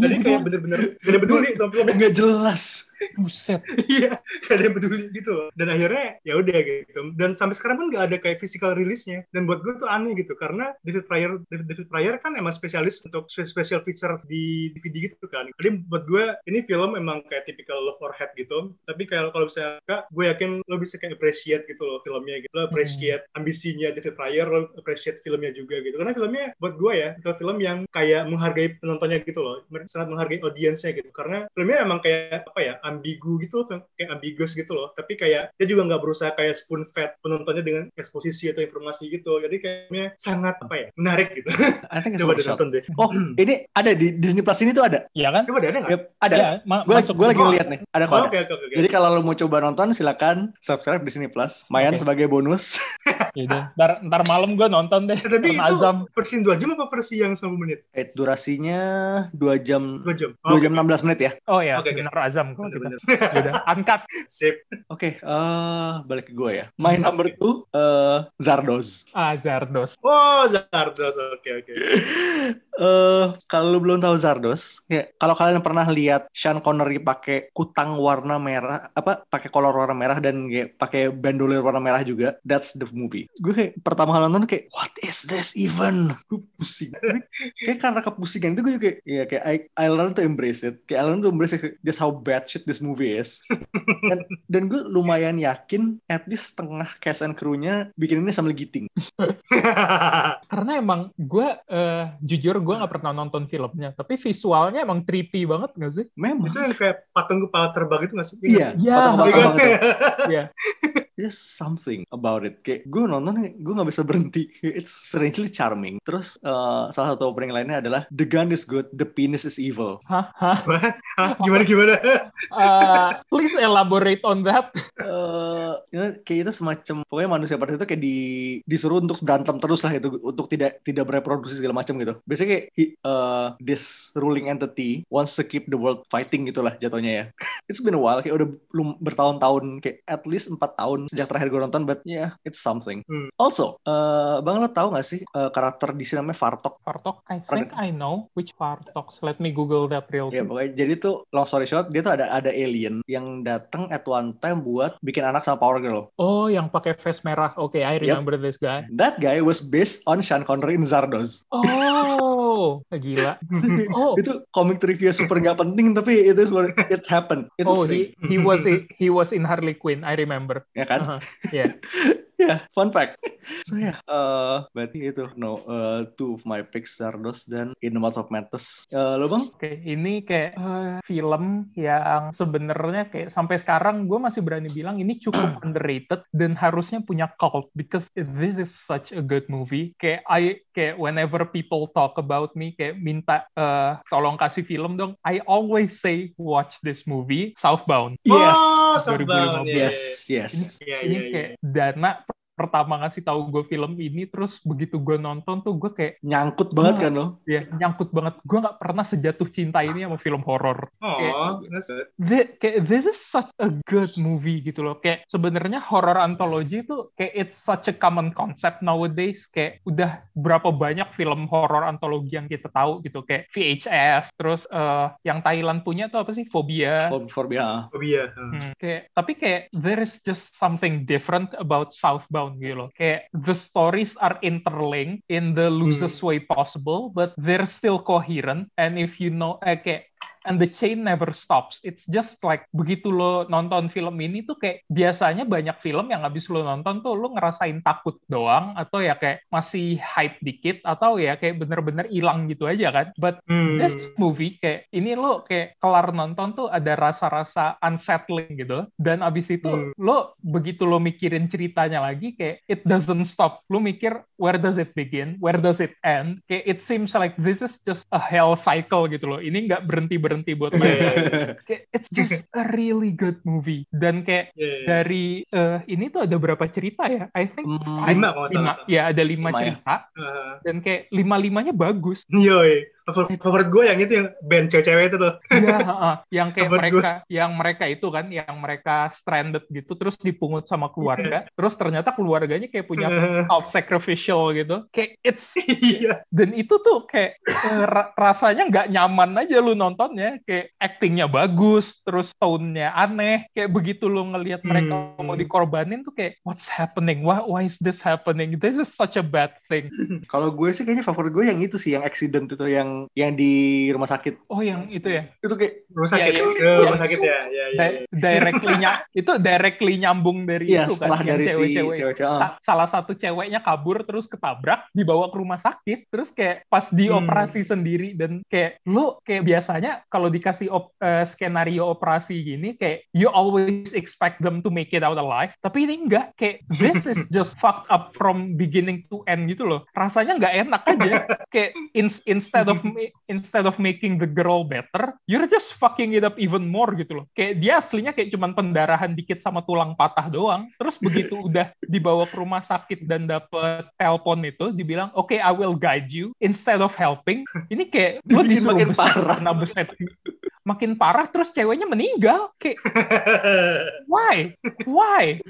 jadi kayak bener-bener gak ada peduli sama filmnya Nggak jelas. buset. Iya, gak ada yang peduli gitu loh. Dan akhirnya ya udah gitu. Dan sampai sekarang pun gak ada kayak physical release-nya. Dan buat gue tuh aneh gitu karena David Pryor David, David Pryor kan emang spesialis untuk special feature di DVD gitu kan. Jadi buat gue ini film emang kayak typical love or hate gitu. Tapi kalau kalau bisa kak, gue yakin lo bisa kayak appreciate gitu loh filmnya gitu. Lo appreciate ambisinya David Pryor, lo appreciate filmnya juga gitu. Karena filmnya buat gue ya, kalau film yang kayak menghargai penontonnya gitu loh. Sangat menghargai audiensnya gitu. Karena filmnya emang kayak apa ya, ambigu gitu loh, kayak ambiguous gitu loh. Tapi kayak dia juga nggak berusaha kayak spoon fed penontonnya dengan eksposisi atau informasi gitu. Jadi kayaknya sangat apa ya menarik gitu. I think it's Coba worth shot. deh. Oh, ini ada di Disney Plus ini tuh ada. Ya kan? Coba deh ada nggak? Yep, ada. Ya, ma- Gue masuk gue lagi Oh. ngeliat nih. Ada kok Oh, ada. Oke oke oke. Jadi kalau lo mau coba nonton silakan subscribe Disney Plus. Mayan Oke. sebagai bonus. Ya udah. Ntar, ntar malam gue nonton deh. Eh, tapi itu azam. versi 2 jam apa versi yang 90 menit? Eh, durasinya 2 jam 2 jam. 2 jam 16 menit ya. Oh ya, Oke, oke. bener azam kalau kita. Bener-bener. Ya udah, angkat. Sip. Oke, eh balik ke gue ya. My number two, eh Zardoz. Ah, Zardos. Oh, Zardos. Oke oke. Eh kalau lu belum tahu Zardos, ya kalau kalian pernah lihat Sean Connery pakai kutang warna merah, apa pakai kolor warna merah dan kayak pakai bandolir warna merah juga, that's the movie. Gue kayak pertama kali nonton kayak what is this even? Gue pusing. Kayak karena kepusingan itu gue juga kayak ya kayak I, I learn to embrace it. Kayak I learn to embrace it, just how bad shit this movie is. dan dan gue lumayan yakin at least setengah cast and crew-nya bikin ini sambil giting. Karena emang gue, eh, jujur gue nggak pernah nonton filmnya. Tapi visualnya emang creepy banget gak sih? Memang. itu yang kayak patung kepala terbang itu nggak sih? Iya, Iya. patung Iya kepala terbang itu. Iya. There's something about it. Kayak gue nonton, gue nggak bisa berhenti. It's strangely charming. Terus eh, salah satu opening lainnya adalah The gun is good, the penis is evil. Hah? Hah? Hah, gimana gimana? Eh, please elaborate on that. Eh, you know, kayak itu semacam pokoknya manusia pada itu kayak di disuruh untuk berantem terus lah itu untuk tidak tidak bereproduksi segala macam gitu. Biasanya kayak he- eh, this ruling entity wants to keep the world fighting gitulah jatuhnya ya. It's been a while kayak udah belum bertahun-tahun kayak at least 4 tahun sejak terakhir gue nonton, but yeah, it's something. Hmm. Also, eh, Bang lo tahu gak sih eh, karakter di sini namanya Vartok? Fartok, I think I know which Fartoks. Let me Google that real Ya quick. pokoknya jadi tuh long story short dia tuh ada ada alien yang datang at one time buat bikin anak sama Power Girl. Oh, yang pakai vest merah. Oke, I remember this guy. That guy was based on Sean Connery in Zardoz. Oh, gila. Oh, Itu komik trivia super nggak penting tapi it is what it happened. It's oh, he he was he was in Harley Quinn. I remember. ya kan? Uh-huh. Yeah. Ya, fun fact. So ya, eh berarti itu no eh, two of my picks Zardoz dan In the Mouth of Madness. Eh, lo bang? Oke, ini kayak eh, film yang sebenarnya kayak sampai sekarang gue masih berani bilang ini cukup underrated dan harusnya punya cult because this is such a good movie. Kayak I kayak whenever people talk about me kayak minta eh, tolong kasih film dong, I always say watch this movie Southbound. Yes. Oh, Southbound. 2015. ya, Yes, yes. ya, ini ya, ya. kayak Dana pertama ngasih tahu gue film ini terus begitu gue nonton tuh gue kayak Nyangkut banget Ah. kan lo? ya nyangkut banget gue nggak pernah sejatuh cinta ini sama film horor Oh, that's good. Thi- kayak this is such a good movie gitu loh kayak sebenarnya horror anthology itu kayak it's such a common concept nowadays kayak udah berapa banyak film horror antologi yang kita tahu gitu kayak VHS terus eh, yang Thailand punya tuh apa sih Phobia For, for ya. Phobia. Hmm, kayak tapi kayak there is just something different about Southbound gitu loh. Kayak the stories are interlinked in the loosest way possible, but they're still coherent. And if you know, eh, kayak and the chain never stops. It's just like begitu lo nonton film ini tuh kayak biasanya banyak film yang habis lo nonton tuh lo ngerasain takut doang atau ya kayak masih hype dikit atau ya kayak bener-bener hilang gitu aja kan. But Hmm. this movie kayak ini lo kayak kelar nonton tuh ada rasa-rasa unsettling gitu dan abis itu Hmm. lo begitu lo mikirin ceritanya lagi kayak it doesn't stop lo mikir where does it begin where does it end kayak it seems like this is just a hell cycle gitu loh ini nggak berhenti berhenti buat Iya, main. iya, kayak it's just a really good movie. Dan kayak Iya, iya. dari eh, ini tuh ada berapa cerita ya? I think Hmm, Lima lima. salah. ya ada lima, Lima ya. cerita. Uh, dan kayak lima limanya bagus. Yoi. Favorit, favorit gue yang itu yang band cewek-cewek itu tuh. Iya, heeh. yang kayak Kabar mereka, yang mereka itu kan, yang mereka stranded gitu, terus dipungut sama keluarga, terus ternyata keluarganya kayak punya self sacrificial gitu, kayak it's Iya. dan itu tuh kayak eh, ra- rasanya nggak nyaman aja lu nontonnya, kayak actingnya bagus, terus tone-nya aneh, kayak begitu lu ngelihat mereka Hmm. mau dikorbanin tuh kayak what's happening, why why is this happening, this is such a bad thing. Kalau gue sih kayaknya favorit gue yang itu sih, yang accident itu yang yang di rumah sakit. Oh yang itu ya, Itu kayak Rumah sakit. Iya, iya. Eh, rumah sakit ya. Iya, iya. Di- directly nya- itu directly nyambung dari iya itu setelah kan yang dari si cewek-cewek. cewek-cewek. ah. Sa- salah satu ceweknya kabur terus ketabrak dibawa ke rumah sakit terus kayak pas Hmm. dioperasi sendiri dan kayak lu kayak biasanya kalau dikasih op- eh, skenario operasi gini kayak you always expect them to make it out alive tapi ini enggak kayak this is just fucked up from beginning to end gitu loh rasanya nggak enak aja kayak in- instead of instead of making the girl better you're just fucking it up even more gitu loh. Kayak dia aslinya kayak cuman pendarahan dikit sama tulang patah doang. Terus begitu udah dibawa ke rumah sakit dan dapet telepon itu dibilang oke I will guide you instead of helping. Ini kayak lo disuruh beset, parah. beset makin parah terus ceweknya meninggal. Kayak why? Why?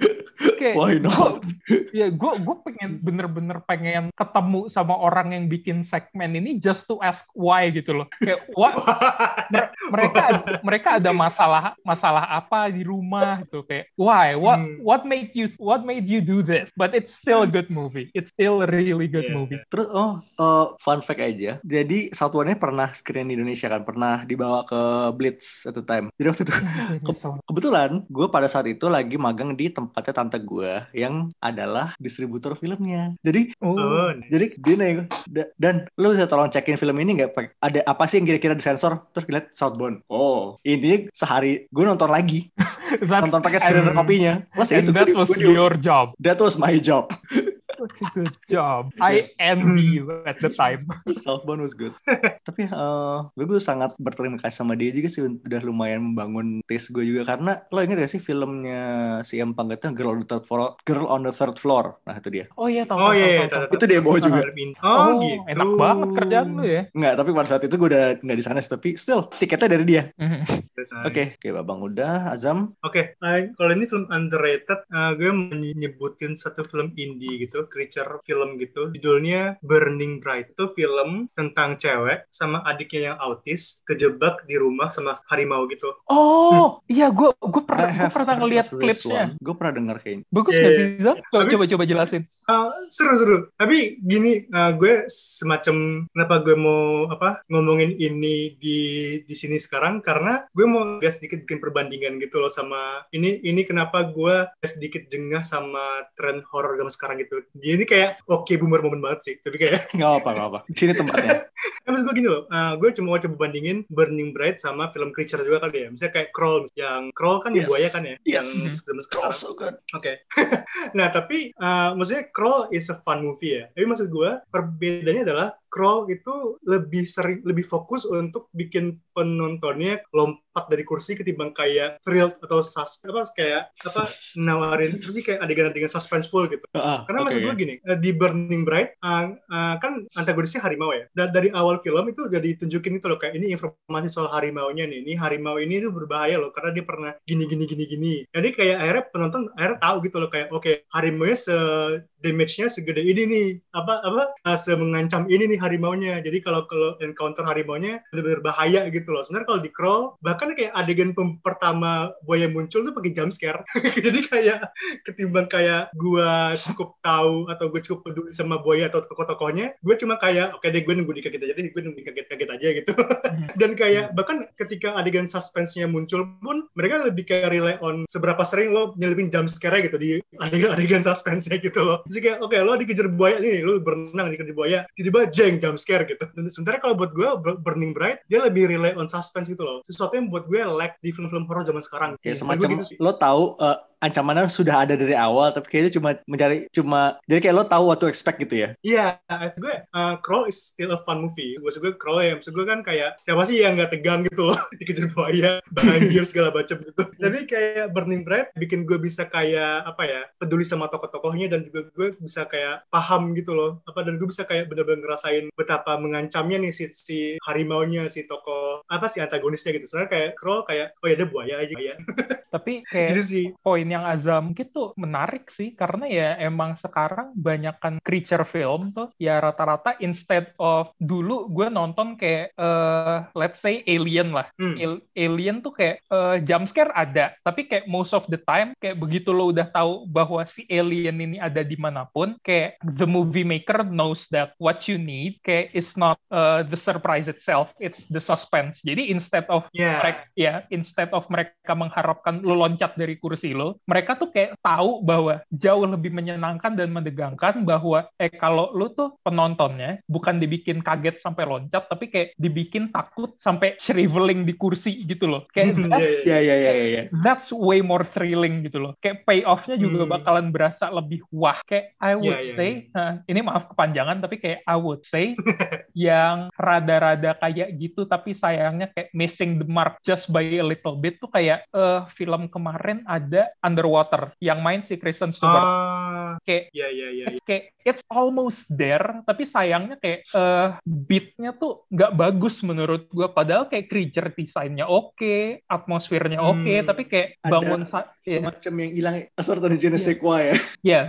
Kayak Why not? ya gue gue pengen bener-bener pengen ketemu sama orang yang bikin segmen ini just to ask why gitu loh. Kayak what? Mer- mereka mereka ada masalah masalah apa di rumah gitu. Kayak why? What Hmm. what made you what made you do this? But it's still a good movie. It's still a really good Yeah. movie. Terus oh eh, fun fact aja. Jadi satuannya pernah screen di Indonesia kan, pernah dibawa ke Blitz at the time. Jadi waktu itu Nyesel. kebetulan gue pada saat itu lagi magang di tempatnya tante gue yang adalah distributor filmnya. Jadi oh Oh, jadi dia nanya "Da- dan lu bisa tolong cekin film ini nggak? Ada apa sih yang kira-kira disensor? Terus lihat Southbound. Oh intinya sehari gue nonton lagi. Nonton pakai screener kopinya. Plus and itu that gue, was gue your job. that was my job good job. I envy you at the time. Southbound was good. Tapi eh gue gue sangat berterima kasih sama dia juga sih udah lumayan membangun taste gue juga. Karena lo inget gak sih filmnya si Empang itu Girl on the Third Floor Girl on the Third Floor? Nah itu dia. Oh iya tahu Oh iya, iya, itu dia bawa juga. Oh, Oh, gitu. enak banget kerjaan lu ya. Nggak, tapi pada saat itu gue udah nggak di sana sih. Tapi still, tiketnya dari dia. Oke, oke Babang udah, Azam. Oke, eh, kalau ini film underrated, eh, gue menyebutin satu film indie gitu, creature film gitu. Judulnya Burning Bright. Itu film tentang cewek sama adiknya yang autis kejebak di rumah sama harimau gitu. Oh, iya gue gue gue have pernah ngeliat klipnya. Gue pernah denger kayaknya. Bagus Iya, nggak iya. sih, Zam? Coba, Tapi- coba coba jelasin. Eh, seru-seru. Tapi gini, eh, gue semacam kenapa gue mau apa ngomongin ini di di sini sekarang karena gue mau agak sedikit bikin perbandingan gitu loh sama ini ini kenapa gue sedikit jengah sama tren horor zaman sekarang gitu. Dia ini kayak oke boomer moment banget sih, tapi kayak Gak apa, gak apa. Di sini tempatnya. Eh, maksud gue gini loh, eh, gue cuma mau coba bandingin Burning Bright sama film Creature juga kali ya. Misalnya kayak Crawl, yang Crawl kan Yes. buaya kan ya, yang Yes. zaman sekarang. so good. Oke. nah, tapi uh, maksudnya Crawl is a fun movie ya. Tapi maksud gue perbedaannya adalah Crawl itu lebih sering lebih fokus untuk bikin penontonnya lompat dari kursi ketimbang kayak thrill atau sus apa kayak apa nawarin apa sih kayak adegan-adegan suspenseful gitu. Ah, Karena oke, maksud gue gini, eh, di Burning Bright uh, uh, kan antagonisnya harimau ya. Dan dari awal film itu udah ditunjukin itu loh kayak ini informasi soal harimaunya nih. Ini harimau ini tuh berbahaya loh karena dia pernah gini gini gini gini. Jadi kayak akhirnya penonton akhirnya tahu gitu loh kayak oke harimaunya se damage-nya segede ini nih apa apa uh, semengancam ini nih harimaunya. Jadi kalau kalau encounter harimaunya benar-benar bahaya gitu loh. Sebenarnya kalau di crawl bahkan kayak adegan pertama buaya muncul tuh pakai jump scare. Jadi kayak ketimbang kayak gua cukup tahu atau gue cukup peduli sama buaya atau tokoh-tokohnya, gue cuma kayak oke deh gue nunggu dikaget aja deh, gue nunggu dikaget-kaget aja gitu. Dan kayak bahkan ketika adegan suspense-nya muncul pun mereka lebih kayak rely on seberapa sering lo nyelipin jump scare gitu di adegan-adegan suspense-nya gitu loh. Jadi kayak oke lo dikejar buaya nih, lo berenang dikejar buaya, tiba-tiba jeng jump scare gitu. Sementara kalau buat gue Bur- Burning Bright dia lebih rely on suspense gitu loh. Sesuatu yang buat gue lack di film-film horror zaman sekarang. Kayak semacam gitu sih. lo tahu eh, ancamannya sudah ada dari awal, tapi kayaknya cuma mencari cuma jadi kayak lo tahu what to expect gitu ya. Iya, maksud gue uh, Crawl is still a fun movie. Maksud gue Crawl ya, maksud gue kan kayak siapa sih yang nggak tegang gitu loh dikejar buaya, banjir segala macam gitu. Tapi kayak Burning Bright bikin gue bisa kayak apa ya peduli sama tokoh-tokohnya dan juga gue bisa kayak paham gitu loh apa dan gue bisa kayak bener-bener ngerasain betapa mengancamnya nih si, si harimaunya si tokoh apa sih antagonisnya gitu. Sebenarnya kayak Crawl kayak oh ya ada buaya aja ya. Tapi kayak gitu sih. poin yang Azam mungkin tuh menarik sih karena ya emang sekarang banyakkan creature film tuh ya rata-rata instead of dulu gue nonton kayak eh let's say Alien lah Hmm. Al- Alien tuh kayak eh, jump scare ada tapi kayak most of the time kayak begitu lo udah tahu bahwa si alien ini ada di mana pun kayak the movie maker knows that what you need kayak is not uh, the surprise itself it's the suspense jadi instead of Ya. mereka ya instead of mereka mengharapkan lo loncat dari kursi lo mereka tuh kayak tahu bahwa jauh lebih menyenangkan dan mendegangkan bahwa eh kalau lo tuh penontonnya bukan dibikin kaget sampai loncat tapi kayak dibikin takut sampai shriveling di kursi gitu loh kayak Iya, that's, iya, Iya iya iya iya. iya. that's way more thrilling gitu loh kayak payoffnya juga Hmm. bakalan berasa lebih wah kayak I would Iya, iya, say nah, ini maaf kepanjangan tapi kayak I would say yang rada-rada kayak gitu tapi sayangnya kayak missing the mark just by a little bit tuh kayak eh film kemarin ada Underwater yang main si Kristen Stewart Ah, kayak ya ya ya. it's kayak it's almost there tapi sayangnya kayak eh beatnya tuh nggak bagus menurut gua padahal kayak creature desainnya oke atmosfernya oke Hmm. tapi kayak bangun sa- ya Semacam yang hilang certain je ne sais quoi ya. ya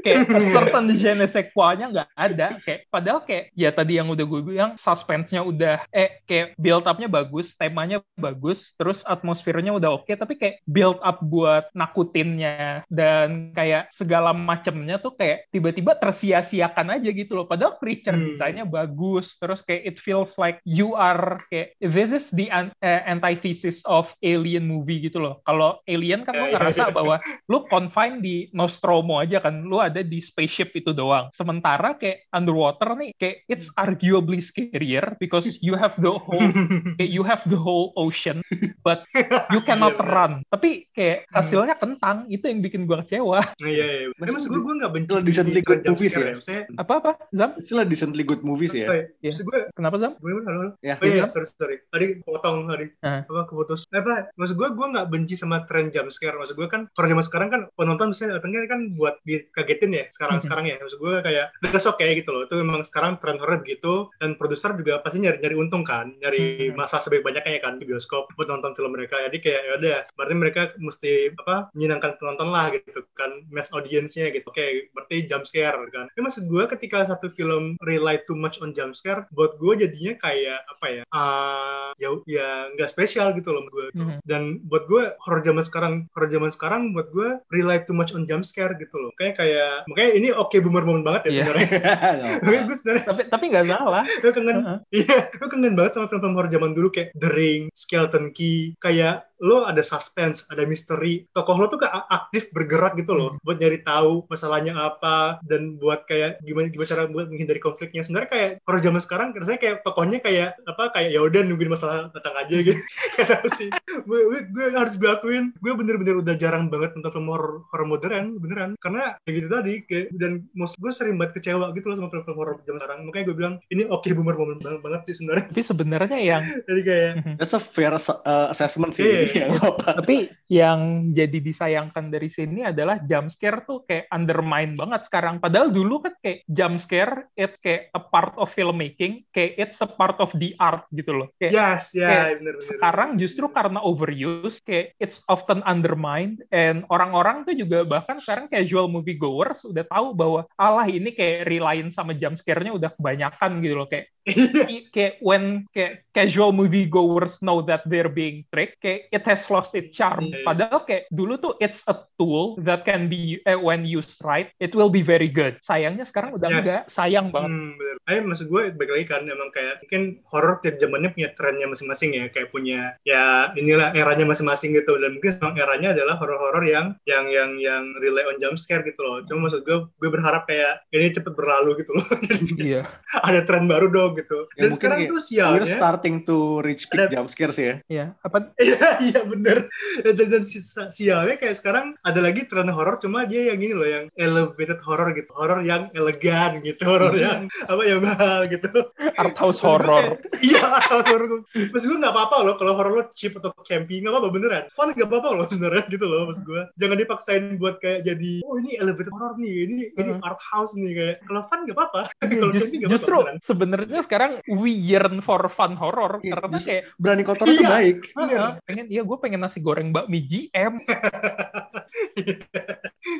kayak certain je ne sais quoi-nya nggak ada kayak padahal kayak ya tadi yang udah gue bilang suspense-nya udah eh kayak build up-nya bagus temanya bagus terus atmosfernya udah oke tapi kayak build up buat nakutinnya. Dan kayak segala macemnya tuh kayak tiba-tiba tersia-siakan aja gitu loh. Padahal creature Hmm. desainnya bagus. Terus kayak it feels like you are kayak this is the an- eh, antithesis of alien movie gitu loh. Kalau alien kan lo ya, ngerasa bahwa lu confine di Nostromo aja kan. Lu ada di spaceship itu doang. Sementara kayak underwater nih kayak it's arguably scarier because you have the whole kayak you have the whole ocean but you cannot Iya, run. Tapi kayak Hmm. Hasilnya kentang itu yang bikin gue kecewa Nah, iya, iya. Maksud maksud gue, gue nggak benci Kalau decently di good movies ya? Maksudnya, apa apa Zam Istilah decently good movies ya. Iya. Maksud gue, kenapa Zam gue halo, halo. Ya, Oh iya, Iya. sorry, sorry. Tadi potong tadi. Ah. Apa keputus. Eh, apa? Maksud gue, gue nggak benci sama tren jump scare. Maksud gue kan, kalau zaman sekarang kan penonton biasanya datangnya kan buat dikagetin ya. Sekarang-sekarang ya. Maksud gue kayak, that's okay gitu loh. Itu memang sekarang tren horror gitu. Dan produser juga pasti nyari-nyari untung kan. Nyari Hmm. masa sebaik-banyaknya ya kan di bioskop buat nonton film mereka. Jadi kayak, ya udah. Berarti mereka mesti apa menyenangkan penonton lah gitu kan. Mass audience-nya gitu. Oke, berarti jump scare kan. Tapi maksud gue ketika satu film rely too much on jump scare, buat gue jadinya kayak apa ya? ah, ya ya nggak spesial gitu loh gue. Mhm. Dan buat gue horror zaman sekarang, horror zaman sekarang buat gue rely too much on jump scare gitu loh. Kayak kayak makanya ini oke boomer moment banget ya Iya. sebenarnya. Makanya gue sebenarnya tapi tapi nggak salah gue kangen iya gue kangen banget sama film-film horror zaman dulu kayak The Ring, Skeleton Key kayak lo ada suspense, ada misteri, tokoh lo tuh kayak aktif bergerak gitu loh, buat nyari tahu masalahnya apa dan buat kayak gimana gimana cara buat menghindari konfliknya. Sebenarnya kayak horror zaman sekarang rasanya kayak tokohnya kayak apa kayak ya udah nungguin masalah datang aja gitu. Tahu sih. Gue, gue, gue harus gue akuin, gue bener-bener udah jarang banget nonton film horror, horror modern beneran karena kayak gitu tadi kayak dan most gue sering banget kecewa gitu loh sama film-film horror zaman sekarang. Makanya gue bilang ini oke boomer moment banget, banget sih sebenarnya. tapi sebenarnya yang Jadi kayak That's a fair uh, assessment sih. Iya. Apa? tapi yang jadi disayangkan dari sini adalah jump scare tuh kayak undermine banget sekarang padahal dulu kan kayak jump scare it's kayak a part of filmmaking kayak it's a part of the art gitu loh kayak yes, ya kayak bener bener. sekarang justru karena overuse kayak it's often undermined and orang-orang tuh juga bahkan sekarang casual movie goers udah tahu bahwa alah ini kayak reliant sama jump scare-nya udah kebanyakan gitu loh kayak Iya. kayak when kayak casual movie goers know that they're being tricked kayak it has lost its charm Iya. padahal kayak dulu tuh it's a tool that can be eh, when used right it will be very good sayangnya sekarang udah Yes. enggak sayang banget Hmm, bener. Ayo maksud gue balik lagi kan emang kayak mungkin horror tiap zamannya punya trennya masing-masing ya kayak punya ya inilah eranya masing-masing gitu dan mungkin memang eranya adalah horror-horror yang yang yang yang rely on jump scare gitu loh. Cuma maksud gue gue berharap kayak ini cepet berlalu gitu loh. Jadi iya ada tren baru dong gitu. Ya, Dan mungkin sekarang kayak tuh We're sialnya starting to reach peak Ada- jump scares ya. iya apa Iya, iya bener. Dan, dan si- sialnya kayak sekarang ada lagi tren horor, cuma dia yang ini loh, yang elevated horror gitu. Horor yang elegan gitu, horor yang apa yang mahal gitu. art house horror Iya, art house horror. Maksud gue gak apa-apa loh, kalau horor lo cheap atau campy, gak apa-apa beneran. Fun gak apa-apa loh sebenarnya gitu loh, maksud gue. Jangan dipaksain buat kayak jadi, oh ini elevated horror nih, ini ini Hmm. art house nih. Kayak, kalau fun gak apa-apa. kalau Just- campy gak apa-apa justru sebenarnya sekarang we yearn for fun horror Iya, karena kayak Berani kotor tuh Iya. baik. Bener. "Ah, pengen iya gue pengen nasi goreng bakmi GM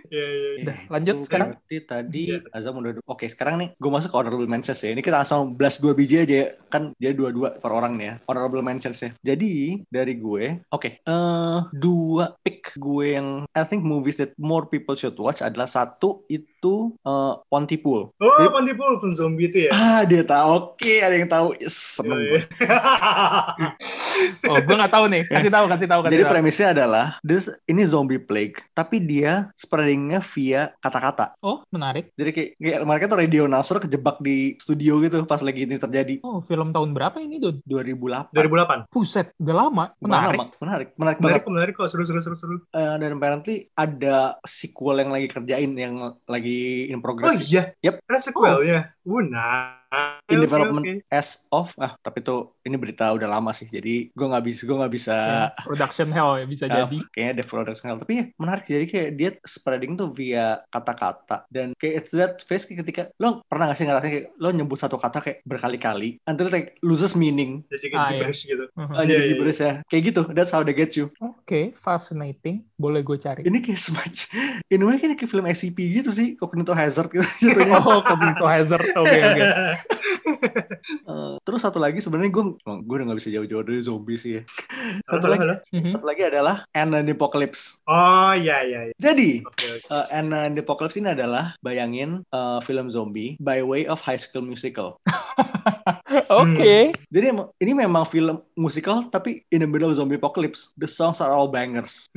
Iya, iya, iya. Udah, lanjut Itu sekarang. Berarti tadi Iya. Azam udah. Oke, sekarang nih gue masuk ke honorable mentions ya. Ini kita langsung blast dua biji aja ya. Kan jadi dua-dua per orang nih ya. Honorable mentions ya. Jadi dari gue, oke. eh dua pick gue yang I think movies that more people should watch adalah satu itu eh Pontypool. Oh, Jadi- Pontypool film zombie itu ya? Ah, dia tahu. Oke, ada yang tahu. Yes, seneng Iya, gue. iya. oh gue nggak tahu nih kasih tahu kasih tahu kasih Jadi tahu premisnya adalah this ini zombie plague, tapi dia spreadingnya via kata-kata. oh menarik Jadi kayak, kayak mereka tuh radio announcer kejebak di studio gitu pas lagi ini terjadi. oh film tahun berapa ini Dud 2008. 2008. Buset, udah lama menarik lama. menarik, menarik banget. Menarik kok, menarik kok. Seru, seru, seru, seru. Eh, dan apparently ada sequel yang lagi kerjain yang lagi in Oh progress. iya? Yep. Ada sequelnya? Uh, nah. In Oke, development oke. as of ah tapi itu ini berita udah lama sih jadi gue nggak bisa gue nggak bisa Ya, production hell ya bisa Uh, jadi kayaknya ada production hell. Tapi ya menarik jadi kayak dia spreading tuh via kata-kata dan kayak it's that face kayak ketika lo pernah gak sih ngerasain kayak lo nyebut satu kata kayak berkali-kali until like loses meaning Jadi Ah, kayak iya. gibberish gitu. Mhm. uh, jadi Iya, iya, gibberish ya kayak gitu that's how they get you oke fascinating boleh gue cari ini kayak semacam in way kayak kayak film SCP gitu sih Cognito Hazard gitu oh Cognito Hazard oke oke Eh, terus satu lagi sebenarnya gue gue udah gak bisa jauh-jauh dari zombie sih ya satu Halo, lagi halo. Mhm. satu lagi adalah Anne and the Apocalypse Oh, iya, iya, iya. jadi Oke, oke. Uh, and uh, the Apocalypse ini adalah bayangin uh, film zombie by way of High School Musical. Oke. Jadi emang- ini memang film musikal tapi in the middle of zombie apocalypse. The songs are all bangers.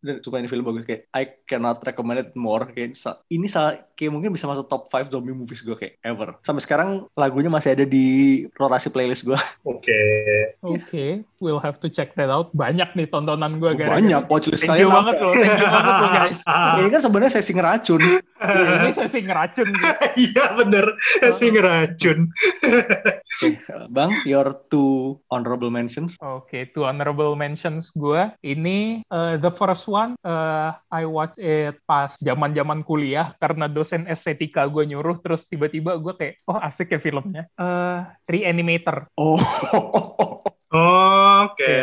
Dan suka ini film bagus kayak I cannot recommend it more. Kayak ini salah kayak mungkin bisa masuk top 5 zombie movies gue kayak ever. Sampai sekarang lagunya masih ada di rotasi playlist gue. Oke. Oke, we'll have to check that out. Banyak nih tontonan gue gara-gara. Banyak watchlist Thank you kalian banget loh, thank you banget loh guys. Ini kan sebenarnya sesi ngeracun. Iya, ini sesi ngeracun. Iya bener, si ngeracun. Oke, Bang, your two honorable mentions. Oke, two honorable mentions gue. Ini uh, the first one, uh, I watch it pas zaman-zaman kuliah karena dosen estetika gue nyuruh, terus tiba-tiba gue kayak, oh asik ya filmnya. Uh, Reanimator. Oh, Oke.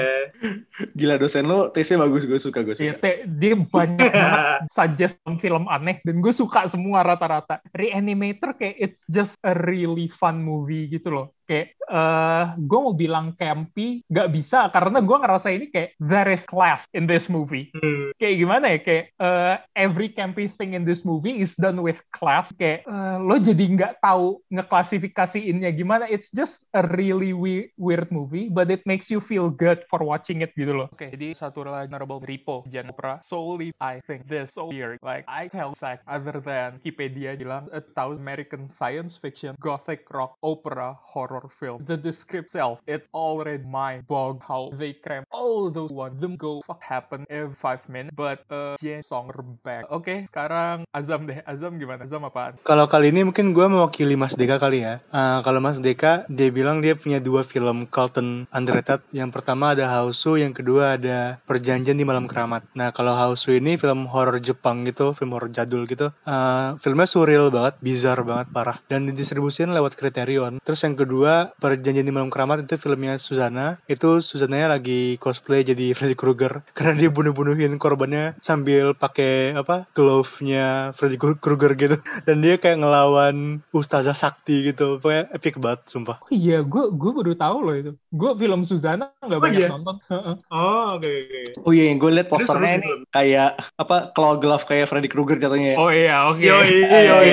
gila dosen lo tesnya bagus, gue suka, gue suka. te- dia banyak banget suggest film aneh dan gue suka semua rata-rata. Reanimator kayak it's just a really fun movie gitu loh. Kayak eh gue mau bilang campy gak bisa karena gue ngerasa ini kayak there is class in this movie. Hmm. Kayak gimana ya kayak eh, every campy thing in this movie is done with class. Kayak eh, lo jadi nggak tahu ngeklasifikasiinnya gimana. It's just a really we- weird movie, but it makes you feel good for watching it gitu loh. Oke, jadi satu lagi honorable Repo, Jan Opera. Solely, I think this so weird. Like, I tell fact other than Wikipedia bilang a thousand American science fiction, gothic rock, opera, horror film. The descript itself, it's already mind bog how they cram all those one them go fuck happen every five minutes, but uh, Jen song back. Oke, sekarang Azam deh. Azam gimana? Azam apaan? Kalau kali ini mungkin gue mewakili Mas Deka kali ya. Eh, kalau Mas Deka, dia bilang dia punya dua film Carlton underrated. Yang pertama ada Hausu, yang kedua ada Perjanjian di Malam Keramat. Nah kalau Hausu ini film horor Jepang gitu, film horor jadul gitu. Eh, filmnya surreal banget, bizarre banget, parah. Dan didistribusikan lewat Criterion. Terus yang kedua, Perjanjian di Malam Keramat itu filmnya Susana. Itu Susananya lagi cosplay jadi Freddy Krueger. Karena dia bunuh-bunuhin korbannya sambil pakai apa glove-nya Freddy Krueger gitu. Dan dia kayak ngelawan Ustazah Sakti gitu. Pokoknya epic banget, sumpah. Oh iya, gue gue baru tahu loh itu. Gue film Suzana nggak Oh banyak iya? nonton. Heeh. Oh, oke oke. Oh iya, yang gue liat posternya ini kayak apa claw glove kayak Freddy Krueger jatuhnya. ya. Oh iya, oke. Yoi, Eh, yoi.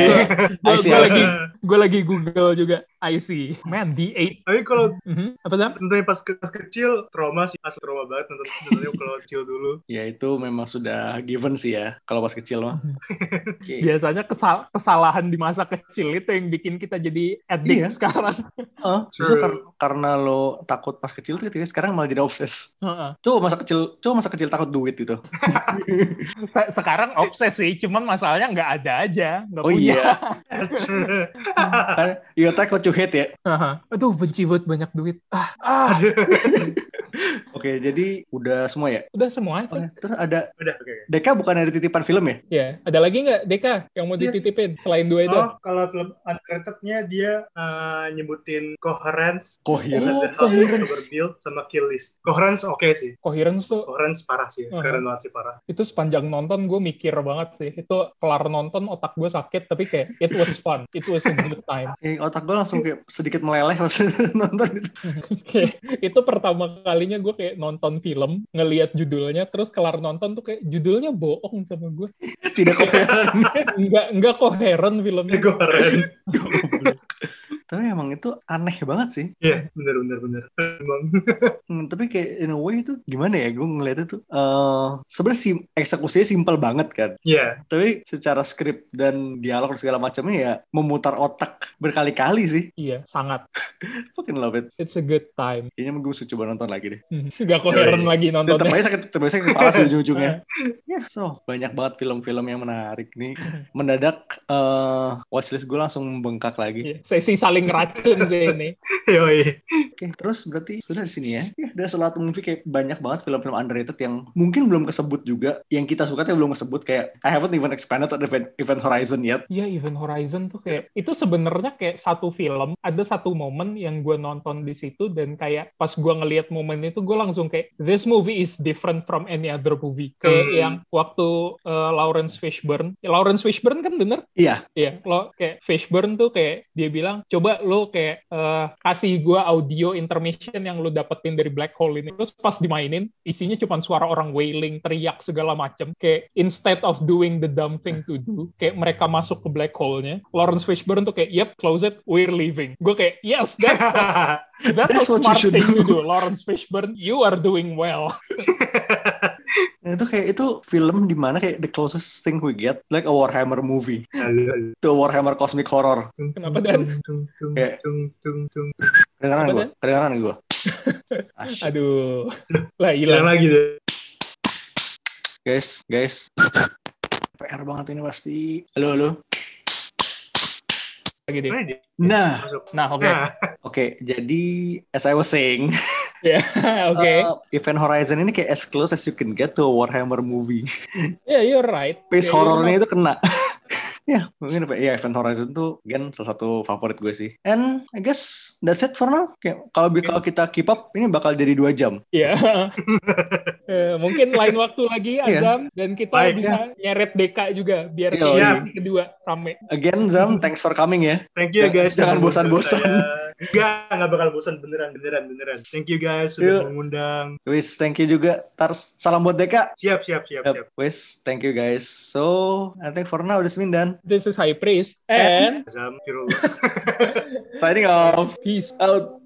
I see, Gue lagi gue lagi Google juga. I see. Man, D8. Tapi kalau Mhm. Apa Zam? nontonnya pas, pas kecil trauma sih, asli trauma banget nonton nontonnya kalau kecil dulu. Ya itu memang sudah given sih ya kalau pas kecil mah. Oke. Biasanya kesal- kesalahan di masa kecil itu yang bikin kita jadi addict Iya. sekarang. Oh, justru True. kar- karena lo takut pas kecil tuh ketika sekarang malah jadi obses. Heeh. Coba masa kecil, coba masa kecil takut duit itu. Se- Sekarang obses sih, cuman masalahnya nggak ada aja, nggak Oh punya. iya, kan you you hate ya. Heeh. Aduh, benci banget banyak duit. Ah, ah. Oke, jadi udah semua ya. Udah semua. Oke, terus ada Udah, oke. Deka bukan ada titipan film ya? Ya, ada lagi nggak Deka yang mau Iya. dititipin selain dua itu? Oh, kalau film underrated-nya dia eh, nyebutin Coherence, Coherent. Oh, The House Coherence. Sama Kill List. Coherence oke sih. Coherence tuh Coherence parah sih, Uh-huh. keren banget sih parah. itu sepanjang nonton gue mikir banget sih itu kelar nonton otak gue sakit tapi kayak it was fun it was a good time Eh, otak gue langsung kayak sedikit meleleh pas nonton itu. Itu pertama kalinya gue kayak nonton film ngelihat judulnya terus kelar nonton tuh kayak judulnya bohong sama gue Tidak koheren. nggak nggak koheren filmnya Coherent. Tapi emang itu aneh banget sih. Iya, bener bener bener. Emang. Hmm, tapi kayak in a way itu gimana ya? Gue ngeliatnya tuh eh sebenarnya sim eksekusinya simpel banget kan. Iya, tapi secara skrip dan dialog dan segala macamnya ya memutar otak berkali-kali sih. Iya sangat. Fucking love it. It's a good time. Kayaknya gue mesti coba nonton lagi deh. Nggak koheren Yoi. lagi nontonnya. Aja sakit aja sakit kepala sih ujung-ujungnya. Ya so banyak banget film-film yang menarik nih. Mendadak eh watchlist gue langsung membengkak lagi. Iya, sesi saling racun sih ini yoi. Oke, terus berarti sudah di sini ya. Ya, dari selatu movie kayak banyak banget film-film underrated yang mungkin belum kesebut juga, yang kita suka tapi belum kesebut kayak I haven't even expanded on event, event Horizon yet. Iya, Event Horizon tuh kayak itu sebenarnya kayak satu film, ada satu momen yang gue nonton di situ dan kayak pas gue ngelihat momen itu gue langsung kayak this movie is different from any other movie. Kayak Hmm. yang waktu uh, Lawrence Fishburne, ya, Lawrence Fishburne kan bener? Iya, Iya, lo kayak Fishburne tuh kayak dia bilang coba coba lu kayak eh, kasih gua audio intermission yang lu dapetin dari black hole ini terus pas dimainin isinya cuma suara orang wailing teriak segala macem kayak instead of doing the dumb thing to do kayak mereka masuk ke black hole-nya Lawrence Fishburne tuh kayak yep close it we're leaving gue kayak yes that's That's, That's a smart should thing to do. do, Lawrence Fishburne. You are doing well. Nah, itu kayak itu film di mana kayak the closest thing we get like a Warhammer movie to a Warhammer cosmic horror Kenapa, Dan? Kayak- tung, tung, tung. kedengaran gue kedengaran gue. Aduh. Lah Hilang lagi deh. guys guys PR banget ini pasti halo halo Lagi deh. Mana nah. Nah, oke. Nah, oke jadi as I was saying Ya, oke. uh, Event Horizon ini kayak as close as you can get to a Warhammer movie Yeah, you're right. pace Yeah, horornya right. itu kena ya mungkin apa ya Event Horizon tuh again salah satu favorit gue sih and I guess that's it for now kalau kalau kita keep up ini bakal jadi dua jam Iya. Eh, mungkin lain waktu lagi Iya. Azam dan kita Baik, bisa nyeret Deka juga biar iya. ini kedua rame. again Zam thanks for coming ya Thank you guys. jangan bosan-bosan. saya. Enggak, enggak bakal bosan beneran, beneran, beneran. Thank you guys sudah mengundang. wis thank you juga tar salam buat Deka Siap, siap, siap, siap. Wis thank you guys so I think for now this Mindan This is High Priest and Azam, Firullah. signing off peace. out